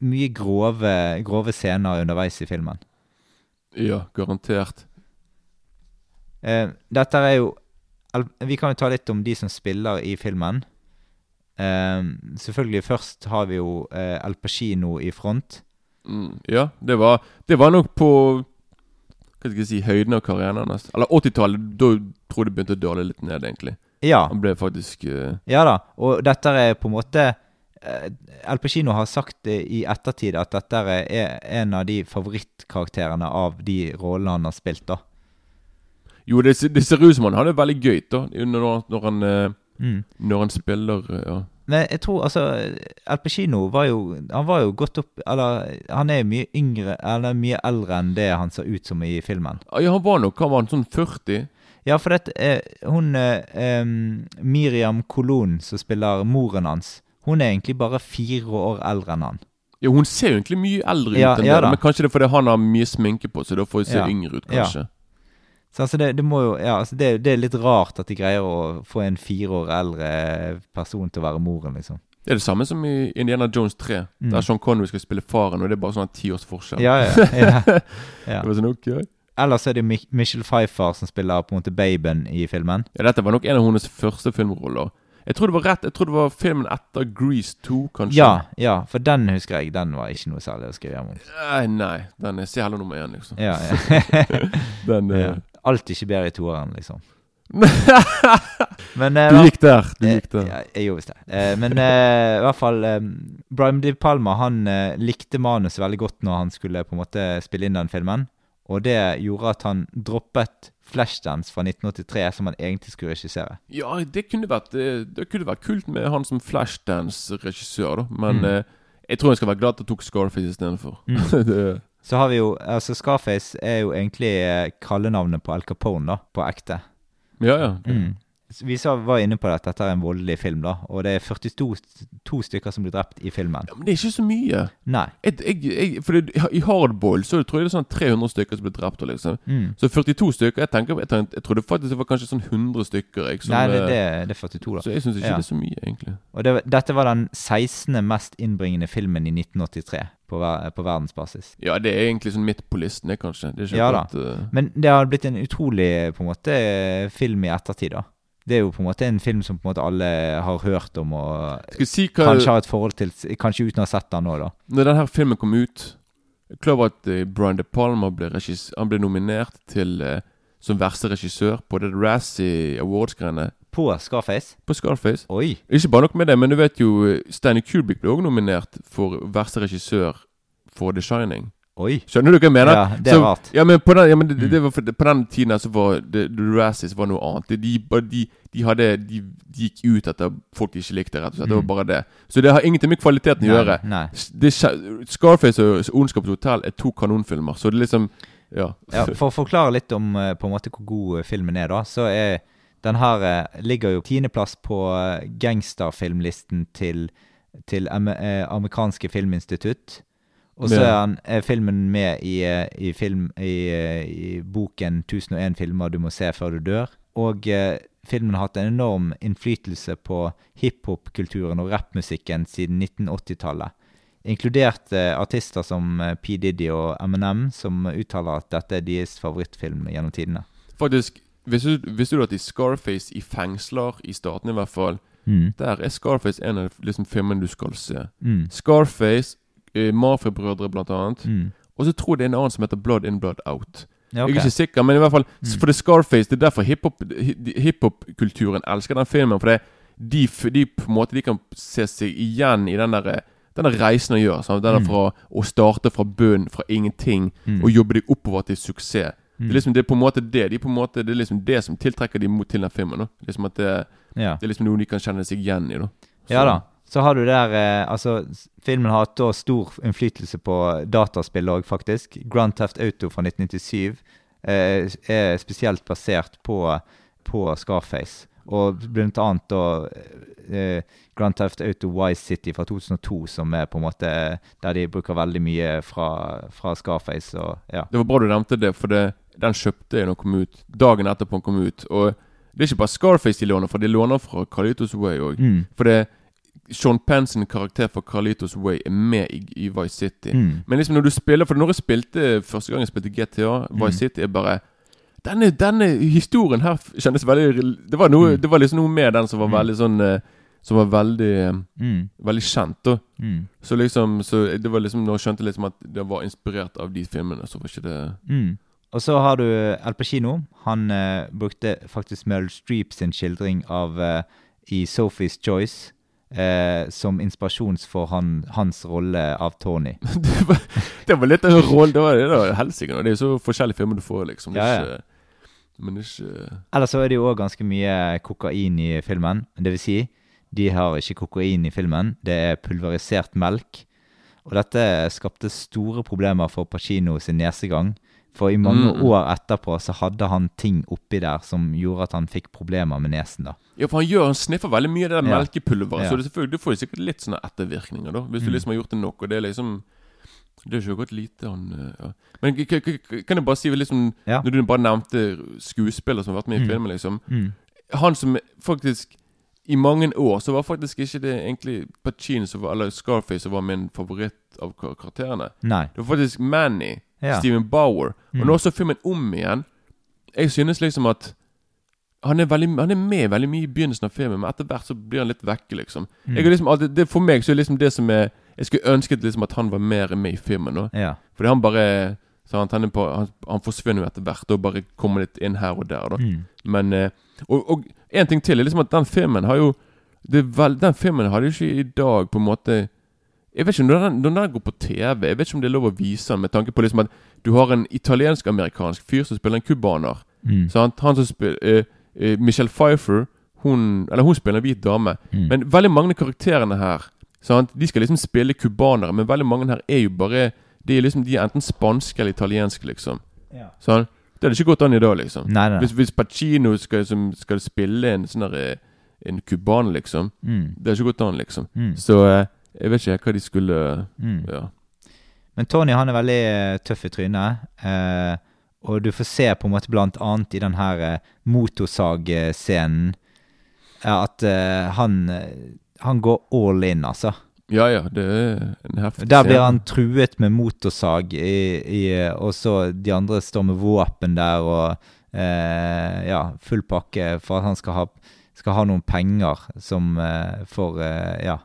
mye grove, grove scener underveis i filmen. Ja, garantert. Eh, dette er jo Vi kan jo ta litt om de som spiller i filmen. Eh, selvfølgelig først har vi jo eh, El Pacino i front. Mm, ja, det var, det var nok på Hva skal jeg si høyden av karrieren hans. Eller 80-tallet. Da tror jeg det begynte å dale litt ned, egentlig. Ja, Han ble faktisk uh... ja da. Og dette er på en måte eh, Al Pacino har sagt i ettertid at dette er en av de favorittkarakterene av de rollene han har spilt, da. Jo, det, det ser ut som han har det veldig gøy da når, når, han, eh, Mm. når han spiller eh, ja. Men jeg tror altså Al Pacino var jo Han var jo godt opp Eller han er mye yngre Eller mye eldre enn det han ser ut som i filmen. Ja, han var nok han var sånn 40. Ja, for dette, eh, hun eh, Miriam Colon, som spiller moren hans, hun er egentlig bare fire år eldre enn han. Ja, Hun ser jo egentlig mye eldre ut Ja, enn ja det, men kanskje det er fordi han har mye sminke på seg. Da får hun se Ja. yngre ut, Ja. kanskje. Så altså det, det må jo Ja, altså det, det er litt rart at de greier å få en fire år eldre person til å være moren, liksom. Det er det samme som i Indiana Jones 3, Mm. der Sean Connery skal spille faren, og det er bare sånn ti års forskjell. Ja, ja. Det var sånn, okay. Ellers er det Mi- Michelle Pfeiffer som spiller på en måte babyen i filmen. Ja, Dette var nok en av hennes første filmroller. Jeg tror det var rett, jeg tror det var filmen etter Grease 2, kanskje. Ja, ja, for den husker jeg. Den var ikke noe særlig å skrive om. Nei, nei. Den er Se heller nummer én, liksom. Ja, ja. Den ja. eh, Alt ikke bedre i toeren, liksom. Men uh, Du gikk der. Du gikk Eh, der. Ja, jeg gjorde visst det. Uh, men eh, i hvert fall eh, Brian De Palma han eh, likte manuset veldig godt når han skulle på en måte spille inn den filmen. Og det gjorde at han droppet Flashdance fra 1983, som han egentlig skulle regissere. Ja, det kunne vært Det, det kunne vært kult med han som Flashdance-regissør, da. Men Mm. eh, jeg tror jeg skal være glad at jeg tok Scarface istedenfor. Mm. Så har vi jo Altså, Scarface er jo egentlig eh, kallenavnet på Al Capone, da. På ekte. ja, ja. Mm. Vi sa, var inne på at dette er en voldelig film, da. Og det er 42 to stykker som blir drept i filmen. ja. Men det er ikke så mye. Nei. Et, jeg, jeg, for det, I Hardboil så tror jeg det er sånn 300 stykker som blir drept. Liksom. Mm. Så 42 stykker Jeg tenker, jeg, jeg trodde faktisk det var kanskje sånn 100 stykker. Som, Nei, det, eh, det, det er 42, da. Så jeg syns ikke Ja. det er så mye, egentlig. Og det, dette var den 16. mest innbringende filmen i 1983 på, verdensbasis. Ja, det er egentlig sånn midt på listen, kanskje. Ja da. eh, Men det har blitt en utrolig på en måte film i ettertid, da. Det er jo på en måte en film som på en måte alle har hørt om og si hva kanskje har et forhold til, kanskje uten å ha sett den nå, da. Når denne filmen kom ut Jeg klar over at eh, Brian De Palma ble, han ble nominert til eh, som verste regissør på det Razzie Awards-greiene På Scarface? på Scarface. Oi. Ikke bare nok med det, men du vet jo eh, Stanley Kubrick ble også nominert for verste regissør for The Shining. Oi. Skjønner du hva jeg mener? Ja, det er Så- rart. Ja, men på den, ja, men det, Mm. det var på den tiden så var det, The Razzies var noe annet. De, de, de, hadde, de, gikk ut etter folk de ikke likte, rett og slett. Det var Mm. bare det. Så det har ingenting med kvaliteten å gjøre. Nei. Det, Scarface og Ondskapens hotell er to kanonfilmer, så det liksom Ja. Ja, for å forklare litt om eh, på en måte hvor god eh, filmen er, da, så er den her eh, ligger jo tiendeplass på gangsterfilmlisten til, til amerikanske filminstitutt. Og så er, han, er filmen med i, eh, i, film, i, eh, i boken 1001 filmer du må se før du dør. Og eh, filmen har hatt en enorm innflytelse på hiphop-kulturen og rappmusikken siden 1980-tallet. Inkludert eh, artister som eh, P. Diddy og Eminem, som uttaler at dette er deres favorittfilm gjennom tidene. Faktisk, visste du, visste du at i Scarface i fengsler, i staten i hvert fall, Mm. der er Scarface en av liksom, filmene du skal se. Mm. Scarface, Mafia-brødre blant annet, Mm. og så tror jeg det er en annen som heter Blood In, Blood Out. Ja, okay. Jeg er ikke sikker, men i hvert fall Mm. For det er Scarface, det er derfor hiphop-kulturen hip elsker den filmen. For det, de, de på en måte De kan se seg igjen i den der denne reisen å gjøre. Sant? Den der Mm. fra å starte fra bunn, fra ingenting, Mm. og jobbe deg oppover til suksess. Mm. Det er liksom det er på en måte det De på en måte, Det er liksom det som tiltrekker dem til den filmen. Da. Liksom at det, ja. det er liksom noe de kan kjenne seg igjen i. Da. Så- ja da. Så har du der eh, Altså, filmen har hatt da stor innflytelse på dataspill òg, faktisk. Grand Theft Auto fra 1997 eh, er spesielt basert på, på Scarface. Og blant annet da eh, Grand Theft Auto Wise City fra 2002, som er på en måte der de bruker veldig mye fra, fra Scarface. Og, ja. Det var bra du nevnte det, for det, den kjøpte jeg når den kom ut. Dagen etterpå den kom ut. Og det er ikke bare Scarface de låner, for de låner fra Carlitos Way òg. Mm. For det Sean Penn sin karakter fra Carlitos Way er med i, i Vice City. Mm. Men liksom når du spiller For når jeg spilte første gang jeg spilte GTA, Mm. Vice City er bare denne, denne historien her kjennes veldig Det var, noe, Mm. det var liksom noe med den som var Mm. veldig sånn eh, Som var veldig Mm. Veldig kjent. da Mm. Så liksom Så det var liksom Når jeg skjønte liksom at det var inspirert av de filmene, så var ikke det Mm. Og så har du Al Pacino. Han uh, brukte faktisk Meryl Streep sin skildring av uh, i Sophie's Choice eh, som inspirasjons for han, hans rolle av Tony. det, var, det var litt en rolle. Det var, det da. helsike. Det er jo så forskjellige filmer du får, liksom. Ja, ja. Ikke, men er ikke Ellers så er det jo òg ganske mye kokain i filmen. Det vil si, de har ikke kokain i filmen. Det er pulverisert melk. Og dette skapte store problemer for Pacino sin nesegang. For i mange Mm. år etterpå så hadde han ting oppi der som gjorde at han fikk problemer med nesen. da. Ja, for han gjør, han sniffer veldig mye av det der Ja. melkepulveret. Ja. Så det selvfølgelig, du får sikkert litt sånne ettervirkninger, da. Hvis du Mm. liksom har gjort det nok. Og det er liksom Det er ikke godt lite han eh, ja. Men kan jeg bare si liksom. Når du bare nevnte skuespillere som har vært med i Mm. filmen, liksom. Mm. Han som faktisk I mange år så var faktisk ikke det egentlig Pacino eller Scarface som var min favoritt av kar- karakterene. Nei. Det var faktisk Manny. Ja. Steven Bauer. Mm. Og nå så filmen om igjen Jeg synes liksom at han er, veldig, han er med veldig mye i begynnelsen av filmen, men etter hvert så blir han litt vekke, liksom. Mm. Liksom alltid, det For meg så er liksom det som er Jeg skulle ønsket liksom at han var mer med i filmen. nå Ja. Fordi han bare sant, han, på, han, han forsvinner jo etter hvert og bare kommer litt inn her og der. da Mm. Men eh, Og, og en ting til er liksom at den filmen har jo det er vel, Den filmen hadde jo ikke i dag på en måte Jeg vet ikke når den, når den går på TV Jeg vet ikke om det er lov å vise den med tanke på liksom at du har en italiensk-amerikansk fyr som spiller en cubaner. Mm. Sant? Han som spiller uh, uh, Michelle Pfeiffer hun, Eller hun spiller en hvit dame. Mm. Men veldig mange av karakterene her sant? De skal liksom spille cubanere, men veldig mange her er jo bare De er liksom De er enten spanske eller italienske, liksom. Ja. Sånn? Det hadde ikke gått an i dag, liksom. Nei, nei. Hvis, hvis Pacino skal, som, skal spille en sånn eh, En cubaner, liksom Mm. Det hadde ikke gått an, liksom. Mm. Så eh, jeg vet ikke hva de skulle Mm. Ja. Men Tony han er veldig eh, tøff i trynet. Eh, og du får se på en måte blant annet i den her eh, motorsagscenen eh, at eh, han, han går all in, altså. ja ja, det er en heftig Der blir han truet med motorsag, i, i, og så de andre står med våpen der, og eh, ja, full pakke for at han skal ha, skal ha noen penger som for Ja.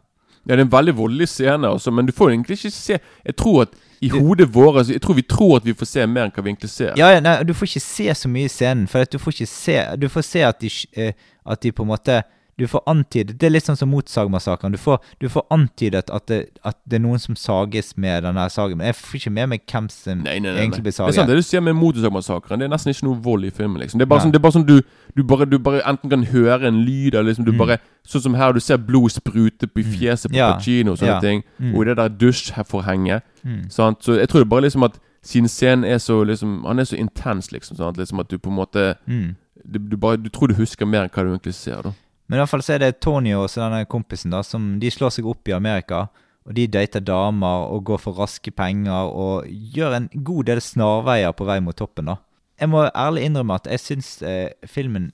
Ja, det er en veldig voldelig scene, også, men du får egentlig ikke se Jeg tror at i hodet vårt altså, Jeg tror vi tror at vi får se mer enn hva vi egentlig ser. Ja, ja, nei, du får ikke se så mye i scenen, for du får ikke se Du får se at de, eh, at de på en måte Du får antydet Det er litt sånn som Motsagmassakren. Du får, du får antydet at det, at det er noen som sages med denne sagen. Men jeg får ikke med meg hvem som Nei, nei, nei, egentlig blir Det er sant det du sier med Motorsagmassakren. Det er nesten ikke noe vold i filmen. liksom Det er bare Nei. sånn, er bare sånn du, du, bare, du bare enten kan høre en lyd eller liksom du Mm. bare Sånn som her, du ser blod sprute på i fjeset på Ja. Pacino og sånne Ja. ting. Mm. Og i det der dusjforhenget. Mm. Sant? Så jeg tror det bare liksom at siden scenen er så liksom Han er så intens, liksom. Sant? Liksom At du på en måte Mm. du, du, bare, du tror du husker mer enn hva du egentlig ser. da Men i hvert fall så er det Tony og denne kompisen da som de slår seg opp i Amerika. Og de dater damer og går for raske penger og gjør en god del snarveier på vei mot toppen. da. Jeg må ærlig innrømme at jeg syns eh, filmen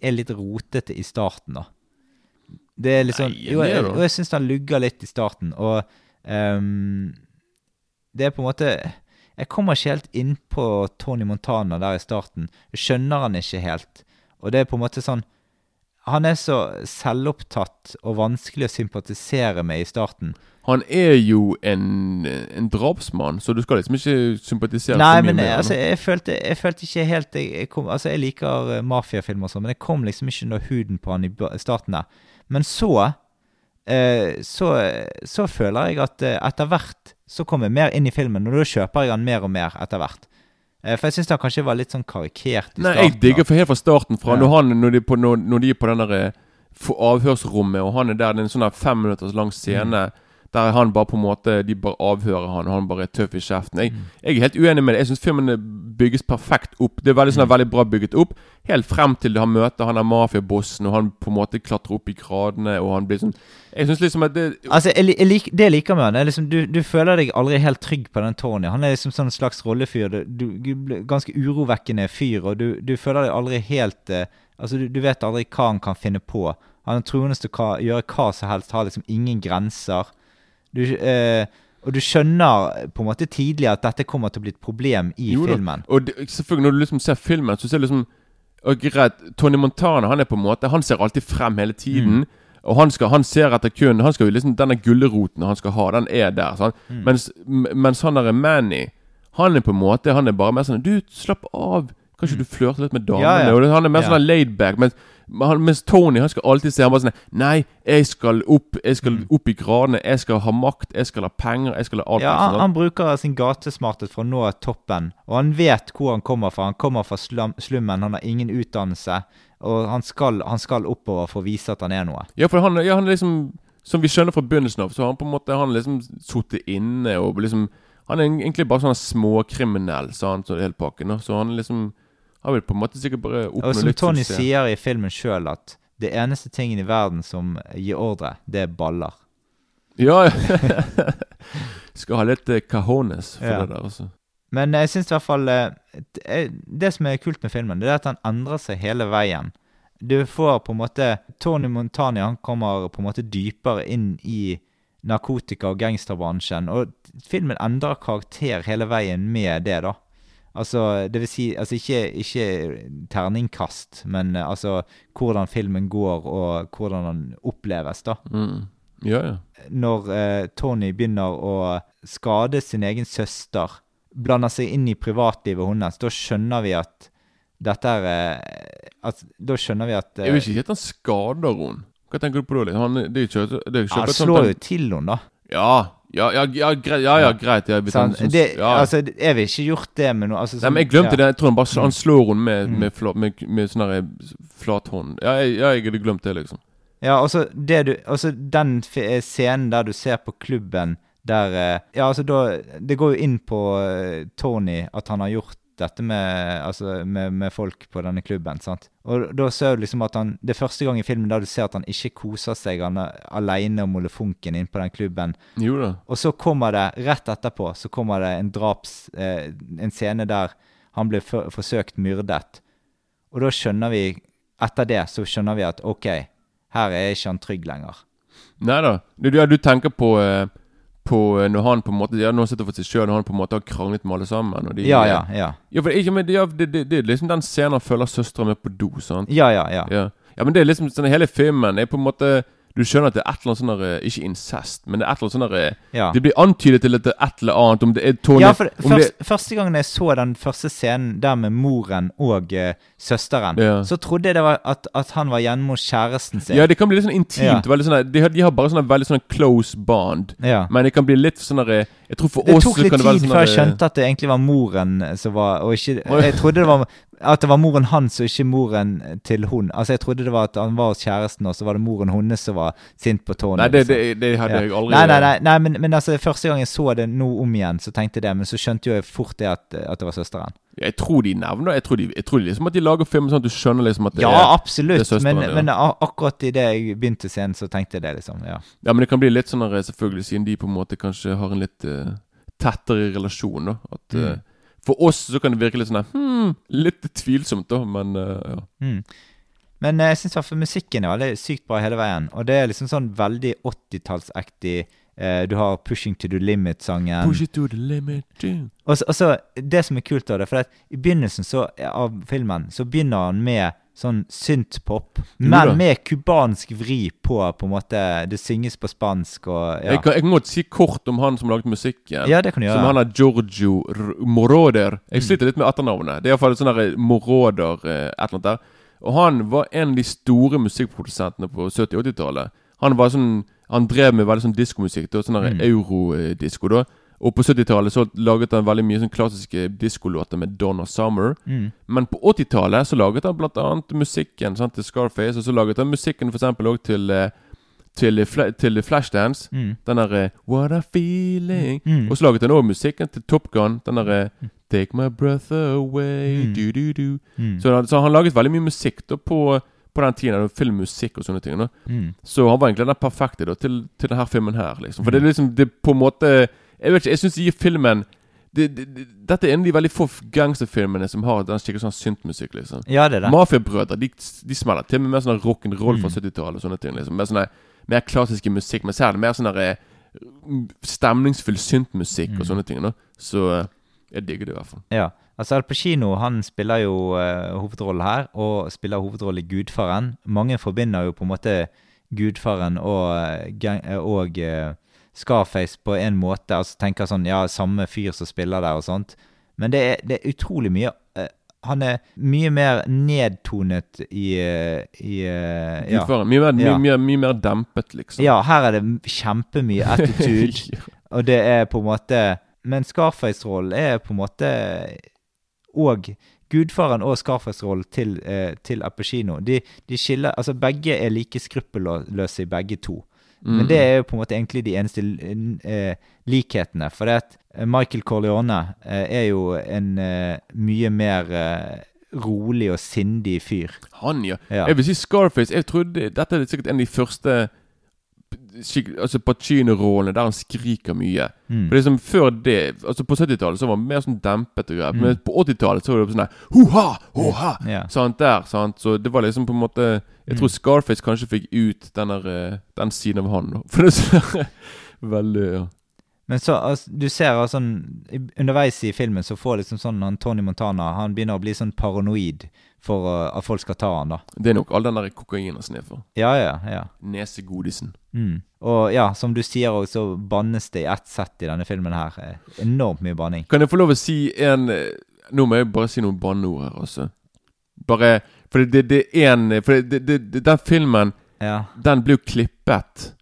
er litt rotete i starten. da. Det er sånn Nei, Jo, jeg, og jeg syns den lugger litt i starten. Og um, det er på en måte Jeg kommer ikke helt inn på Tony Montana der i starten. Jeg skjønner han ikke helt. Og det er på en måte sånn Han er så selvopptatt og vanskelig å sympatisere med i starten. Han er jo en, en drapsmann, så du skal liksom ikke sympatisere Nei, så mye men med jeg, han. altså, jeg, følte, jeg følte ikke helt Jeg, jeg, kom, altså, jeg liker eh, mafiafilmer og sånn, men jeg kom liksom ikke under huden på han i starten der. Men så eh, så, så føler jeg at eh, etter hvert så kommer jeg mer inn i filmen, og da kjøper jeg han mer og mer etter hvert. Eh, for jeg syns det kanskje var litt sånn karikert i Nei, starten. jeg digger for helt fra starten fra Ja. når, han, når, de på, når, når de er på den der eh, for- avhørsrommet, og han er der, det er en sånn fem minutters lang scene der han bare på en måte De bare avhører han, og han bare er tøff i kjeften. Jeg, jeg er helt uenig med det. Jeg syns filmen bygges perfekt opp. Det er veldig sånn veldig bra bygget opp. Helt frem til han møter han der mafiabossen, og han på en måte klatrer opp i gradene, og han blir sånn Jeg syns liksom at det Altså, jeg, jeg lik, Det jeg liker med han, er liksom du, du føler deg aldri helt trygg på den Tony. Han er liksom sånn slags rollefyr. Du, du Ganske urovekkende fyr, og du, du føler deg aldri helt uh, Altså, du, du vet aldri hva han kan finne på. Han er troende til å gjøre hva som helst, har liksom ingen grenser. Du, eh, og du skjønner på en måte tidlig at dette kommer til å bli et problem i Jo da. filmen. Og det, selvfølgelig når du liksom ser filmen, så ser du liksom og greit, Tony Montana han er på en måte Han ser alltid frem hele tiden. Og han, skal, han ser etter kun Han skal jo liksom Denne gulroten han skal ha, den er der. Sånn. Mm. Mens, mens han der er Manny Han er på en måte Han er bare mer sånn Du, slapp av. Kanskje mm. du flørter litt med damene? Mm. Ja, ja. Han er mer Ja. sånn laid back. Mens, men han, mens Tony han skal alltid se Han bare sånn Nei, jeg skal opp Jeg skal Mm. opp i gradene. Jeg skal ha makt. Jeg skal ha penger. Jeg skal ha alt. Ja, han, han bruker sin gatesmarthet for å nå toppen, og han vet hvor han kommer fra. Han kommer fra slum, slummen, han har ingen utdannelse, og han skal, han skal oppover for å vise at han er noe. Ja, for han, ja, han er liksom Som vi skjønner fra begynnelsen av, så har han på en måte Han liksom sittet inne og liksom Han er egentlig bare sånn småkriminell, sa han, så hele pakken. Så han liksom Han vil på en måte sikkert bare Og oppnå som Tony sier i filmen sjøl, at det eneste tingen i verden som gir ordre, det er baller. Ja, ja. Skal ha litt eh, cajones for Ja. det der, altså. Men jeg syns i hvert fall eh, det er- Det som er kult med filmen, det er at han endrer seg hele veien. Du får på en måte Tony Montani han kommer på en måte dypere inn i narkotika- og gangsterbransjen. Og filmen endrer karakter hele veien med det, da. Altså, det vil si altså ikke, ikke terningkast, men eh, altså hvordan filmen går, og hvordan den oppleves, da Mm. Ja, ja. når eh, Tony begynner å skade sin egen søster, blander seg inn i privatlivet hennes, da skjønner vi at dette er eh, at, Da skjønner vi at eh, Jeg vil ikke si at han skader henne. Hva tenker du på da? liksom? Han, det er ikke, det er ikke Han sånn slår jo til henne, da. Ja, ja, ja, ja, greit. Ja, ja, greit ja, hvis Så han, han, syns- det, altså, jeg vil ikke gjort det med noe altså, Nei, sånn- men Jeg glemte ja. det. Jeg tror han bare han slår henne med, Mm. med, fla, med, med sånn der flathånd. Ja, jeg, jeg hadde glemt det, liksom. Ja, altså, det du, altså den eh, scenen der du ser på klubben der eh, Ja, altså da Det går jo inn på eh, Tony at han har gjort dette med, altså, med, med folk på denne klubben. sant? Og da ser du liksom at han Det er første gang i filmen da du ser at han ikke koser seg. Han er alene og molefonken inn på den klubben. Jo da. Og så kommer det, rett etterpå, så kommer det en draps... Eh, en scene der han blir for, forsøkt myrdet. Og da skjønner vi Etter det så skjønner vi at OK, her er ikke han trygg lenger. Nei da. Du, du, du tenker på, eh, på eh, Når han på en måte Ja, nå sitter for seg sjøl, når han på en måte har kranglet med alle sammen. De, Ja, ja, ja. Ja, for ikke, men det, ja, det, det, det er liksom den scenen han følger søstera med på do. sant? Ja, ja, ja. Ja. ja, men det er liksom sånn Hele filmen er på en måte Du skjønner at det er et eller annet sånn der, eh, Ikke incest, men det er et eller annet sånn der, eh, ja. Det blir antydet til at det er et eller annet Om det er Tony Ja, for om først, Første gangen jeg så den første scenen der med moren og uh, søsteren, Ja. så trodde jeg det var at, at han var hjemme kjæresten sin. Ja, det kan bli litt sånn intimt. Ja. Veldig sånn de, har, de har bare sånn veldig sånn close bond. Men det kan bli litt sånn der, Jeg tror for Det oss tok så litt det tid sånn før jeg skjønte at det egentlig var moren som var og ikke, Jeg trodde det var at det var moren hans og ikke moren til hun. Altså Jeg trodde det var at han var hos kjæresten, og så var det moren hennes som var sint på tårnet Nei, det, liksom. det, det hadde Ja. jeg aldri Nei, nei, nei, nei men, men altså første gang jeg så det nå om igjen, så tenkte jeg det. Men så skjønte jo jeg fort det at, at det var søsteren. Jeg tror de nevner Jeg tror, de, jeg tror de liksom at de lager film sånn at du skjønner liksom at det Ja, er absolutt. det er søsteren, men, ja. men a- akkurat idet jeg begynte scenen, så tenkte jeg det, liksom. Ja. Ja, men det kan bli litt sånn der, selvfølgelig, siden de på en måte kanskje har en litt uh, tettere relasjon, da. At eh, Mm. For oss så kan det virke litt sånn hmm, Litt tvilsomt, da, men eh, ja. Mm. Men eh, jeg syns musikken er veldig sykt bra hele veien. Og det er liksom sånn veldig 80-tallsektig. Eh, du har 'Pushing to the Limit'-sangen. Push it to the limit. Og så Det som er kult av det, for at i begynnelsen så, av filmen så begynner han med sånn synthpop, men med cubansk vri på på en måte Det synges på spansk og ja. Jeg, kan, jeg kan godt si kort om han som laget musikken. Ja, det kan du Som han er Giorgio R Moroder. Jeg Mm. sliter litt med etternavnet. Det er iallfall sånn der Moroder eh, et eller annet der. Og han var en av de store musikkprodusentene på 70-80-tallet. Han var sånn Han drev med veldig sånn diskomusikk. Sånn Mm. eurodisko, da. Og på 70-tallet så laget han veldig mye sånn klassiske diskolåter med Donna Summer. Mm. Men på 80-tallet så laget han annet musikken sant, til Scarface, og så laget han musikken for også til, eh, til, til Flashdance. Mm. Den derre What a feeling Mm. Og så laget han også musikken til Top Gun. Den derre Take my breath away Mm. du, du, du. Mm. Så, han- så han laget veldig mye musikk da på, på den tiden. Filmmusikk og sånne ting. da Mm. Så han var egentlig den perfekte da til, til denne filmen her. liksom For det Mm. er liksom Det er på en måte Jeg vet ikke, jeg syns filmen det, det, det, Dette er en av de veldig få gangsterfilmene som har den skikkelig sånn syntmusikk. liksom Ja, det er det. Mafiabrødre de, de smeller til med mer sånn rock'n'roll fra Mm. 70-tallet. og sånne ting liksom Mer sånne mer klassiske musikk. Men er mer sånn eh, stemningsfull syntmusikk og Mm. sånne ting. da Så eh, jeg digger det i hvert fall. Ja. Altså Al Pacino han spiller jo uh, hovedrollen her, og spiller hovedrollen i Gudfaren. Mange forbinder jo på en måte Gudfaren og, og eh, Scarface på en måte. Altså tenker sånn Ja, samme fyr som spiller der og sånt. Men det er, det er utrolig mye eh, Han er mye mer nedtonet i, eh, i eh, ja. Gudfaren. Mye, mer, Ja. mye, mye mer dempet, liksom. ja, her er det kjempemye attitude. Ja. Og det er på en måte Men Scarface-rollen er på en måte Og gudfaren og Scarface-rollen til, eh, til Apacino. De, de skiller Altså, begge er like skruppelløse i begge to. Men Mm. det er jo på en måte egentlig de eneste eh, likhetene. For det at eh, Michael Corleone eh, er jo en mye mer rolig og sindig fyr. Han, ja. Ja. Jeg vil si Scarface. Jeg trodde Dette er sikkert en av de første Altså Pacino-rollene der han skriker mye. Mm. For som Før det Altså På 70-tallet så var han mer sånn dempet og greier. Mm. Men på 80-tallet så var det sånn der Ho-ha! Ho-ha! Ja. Sant der, sant? Så det var liksom på en måte Jeg Mm. tror Scarface kanskje fikk ut den, der, eh, den siden av han. For det er så Veldig ja. Men så, altså, du ser altså, underveis i filmen så får liksom sånn han Tony Montana Han begynner å bli sånn paranoid for uh, at folk skal ta han da. Det er nok all den der kokainen han sniffer. Ja, ja, ja. Nesegodisen. Mm. Og ja, som du sier òg, så bannes det i ett sett i denne filmen her. Eh, Enormt mye banning. Kan jeg få lov å si en Nå må jeg bare si noen banneord her, altså. Bare For det, det, er en For det, det, det, den filmen, Ja. den ble jo klippet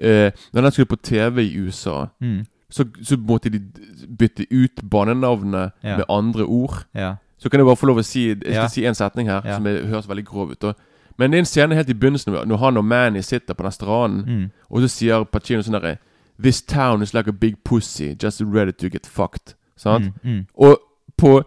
eh, Når den skulle på TV i USA. Mm. Så, så måtte de bytte ut banenavnet Ja. med andre ord. Ja. Så kan jeg bare få lov å si Jeg skal si en setning her som er, høres veldig grov ut. Og, Men det er en scene helt i begynnelsen når han og Manny sitter på den stranden, Mm. og så sier Pacino sånn derre This town is like a big pussy, just ready to get fucked. Sant? Mm. Mm. Og på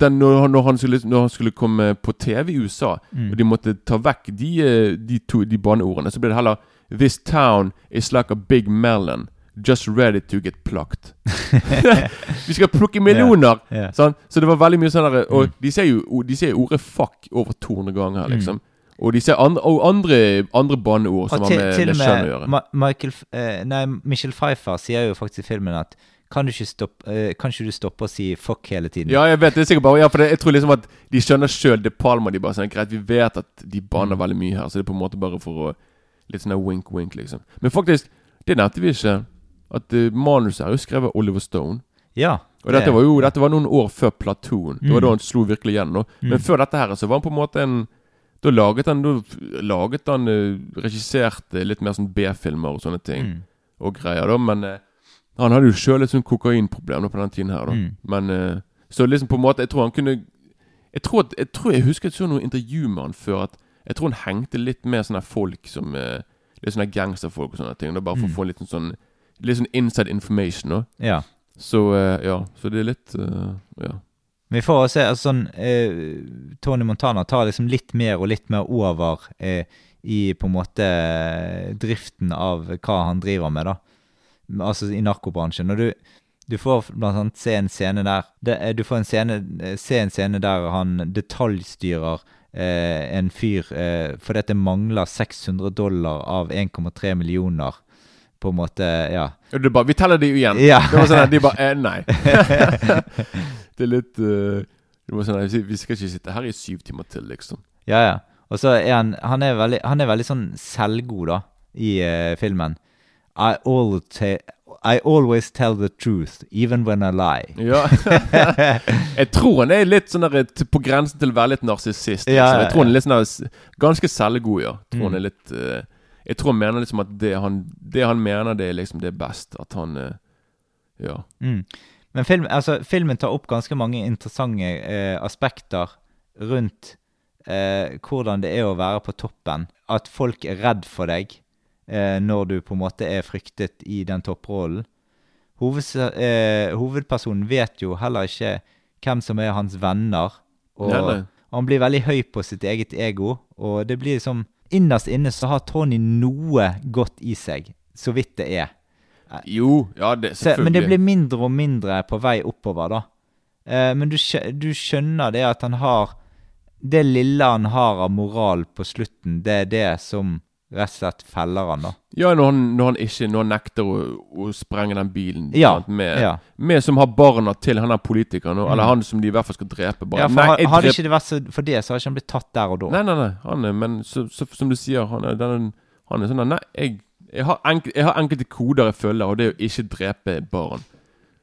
den, når, han- når, han skulle, når han skulle komme på TV i USA, Mm. og de måtte ta vekk de, eh, de, to, de banneordene, så ble det heller This town is like a big melon. Just ready to get plucked. Vi skal plukke meloner! Yeah. Sånn? Så det var veldig mye sånn der Og Mm. de ser jo de ser ordet 'fuck' over 200 ganger, liksom. Og de ser andre, og andre, andre banneord som har med, med og skjønn å gjøre. Ma Michael, eh, nei, Michelle Pfeiffer sier jo faktisk i filmen at kan du ikke stoppe, uh, kan ikke du stoppe å si fuck hele tiden? Ja, jeg vet det er sikkert bare Ja, for det, jeg tror liksom at de skjønner sjøl det palmer de bare sånn Greit, vi vet at de baner Mm. veldig mye her, så det er på en måte bare for å Litt sånn wink-wink, liksom. Men faktisk, det nevnte vi ikke. At uh, manuset er jo skrevet Oliver Stone. Ja, Og dette var jo dette var noen år før Platoon. Det var Mm. da han slo virkelig. Men Mm. før dette her så var han på en måte en Da laget han Da laget han uh, Regisserte litt mer sånn B-filmer og sånne ting. Mm. Og greier, da. Men eh, han hadde jo sjøl et sånt kokainproblem på den tiden her, da. Mm. Men eh, Så liksom på en måte Jeg tror han kunne Jeg tror, at, jeg, tror jeg husker jeg så noe intervju med han før at jeg tror han hengte litt med sånne folk som eh, Litt sånne gangsterfolk og sånne ting. Da bare for Mm. å få litt sånn Litt sånn inside information. Da. ja. Så eh, ja, så det er litt Ja. Vi får se altså, sånn eh, Tony Montana tar liksom litt mer og litt mer over eh, i på en måte driften av hva han driver med, da. Altså i narkobransjen. Og du, du får blant annet se en scene der det, er- Du får en scene, eh, se en scene der han detaljstyrer eh, en fyr eh, at det mangler 600 dollar av 1,3 millioner. På en måte, ja. Er bare, vi teller de igjen. Ja. Det var sånn at de bare eh, Nei. det er litt uh, det var sånn at vi- Vi skal ikke sitte her i syv timer til, liksom. Ja, ja. Og så er han Han er veldig, han er veldig sånn selvgod, da, i uh, filmen. I, all I always tell the truth, even when I lie. Ja. jeg tror han er litt sånn der, på grensen til å være litt narsissist. Ja, ja, Jeg tror han er litt sånn der, ganske selvgod, ja. Jeg tror Mm. han er litt uh, Jeg tror han mener liksom at det han, det han mener, det er liksom det er best. At han uh, Ja. Mm. Men film, altså, filmen tar opp ganske mange interessante uh, aspekter rundt eh, hvordan det er å være på toppen. At folk er redd for deg eh, når du på en måte er fryktet i den topprollen. Hoved, eh, hovedpersonen vet jo heller ikke hvem som er hans venner. Og Nei, nei. han blir veldig høy på sitt eget ego. Og det blir liksom Innerst inne så har Tony noe godt i seg, så vidt det er. Jo, ja, det, Så, selvfølgelig. men det blir mindre og mindre på vei oppover, da. Eh, men du, du skjønner det at han har Det lille han har av moral på slutten, det er det som rett og slett feller han, da. Ja, når han, når han ikke Når han nekter å, å sprenge den bilen Ja, sant, med, ja. med som har barna til han er politikeren, Mm. eller han som de i hvert fall skal drepe. Bare. ja for Nei, Hadde drep- ikke det vært så, for det, så hadde ikke han blitt tatt der og da. Nei, nei, nei. Han er, men så, så, som du sier, han er, den, han er sånn Nei, jeg, jeg, har enkel, jeg har enkelte koder jeg følger, og det er å ikke drepe barn.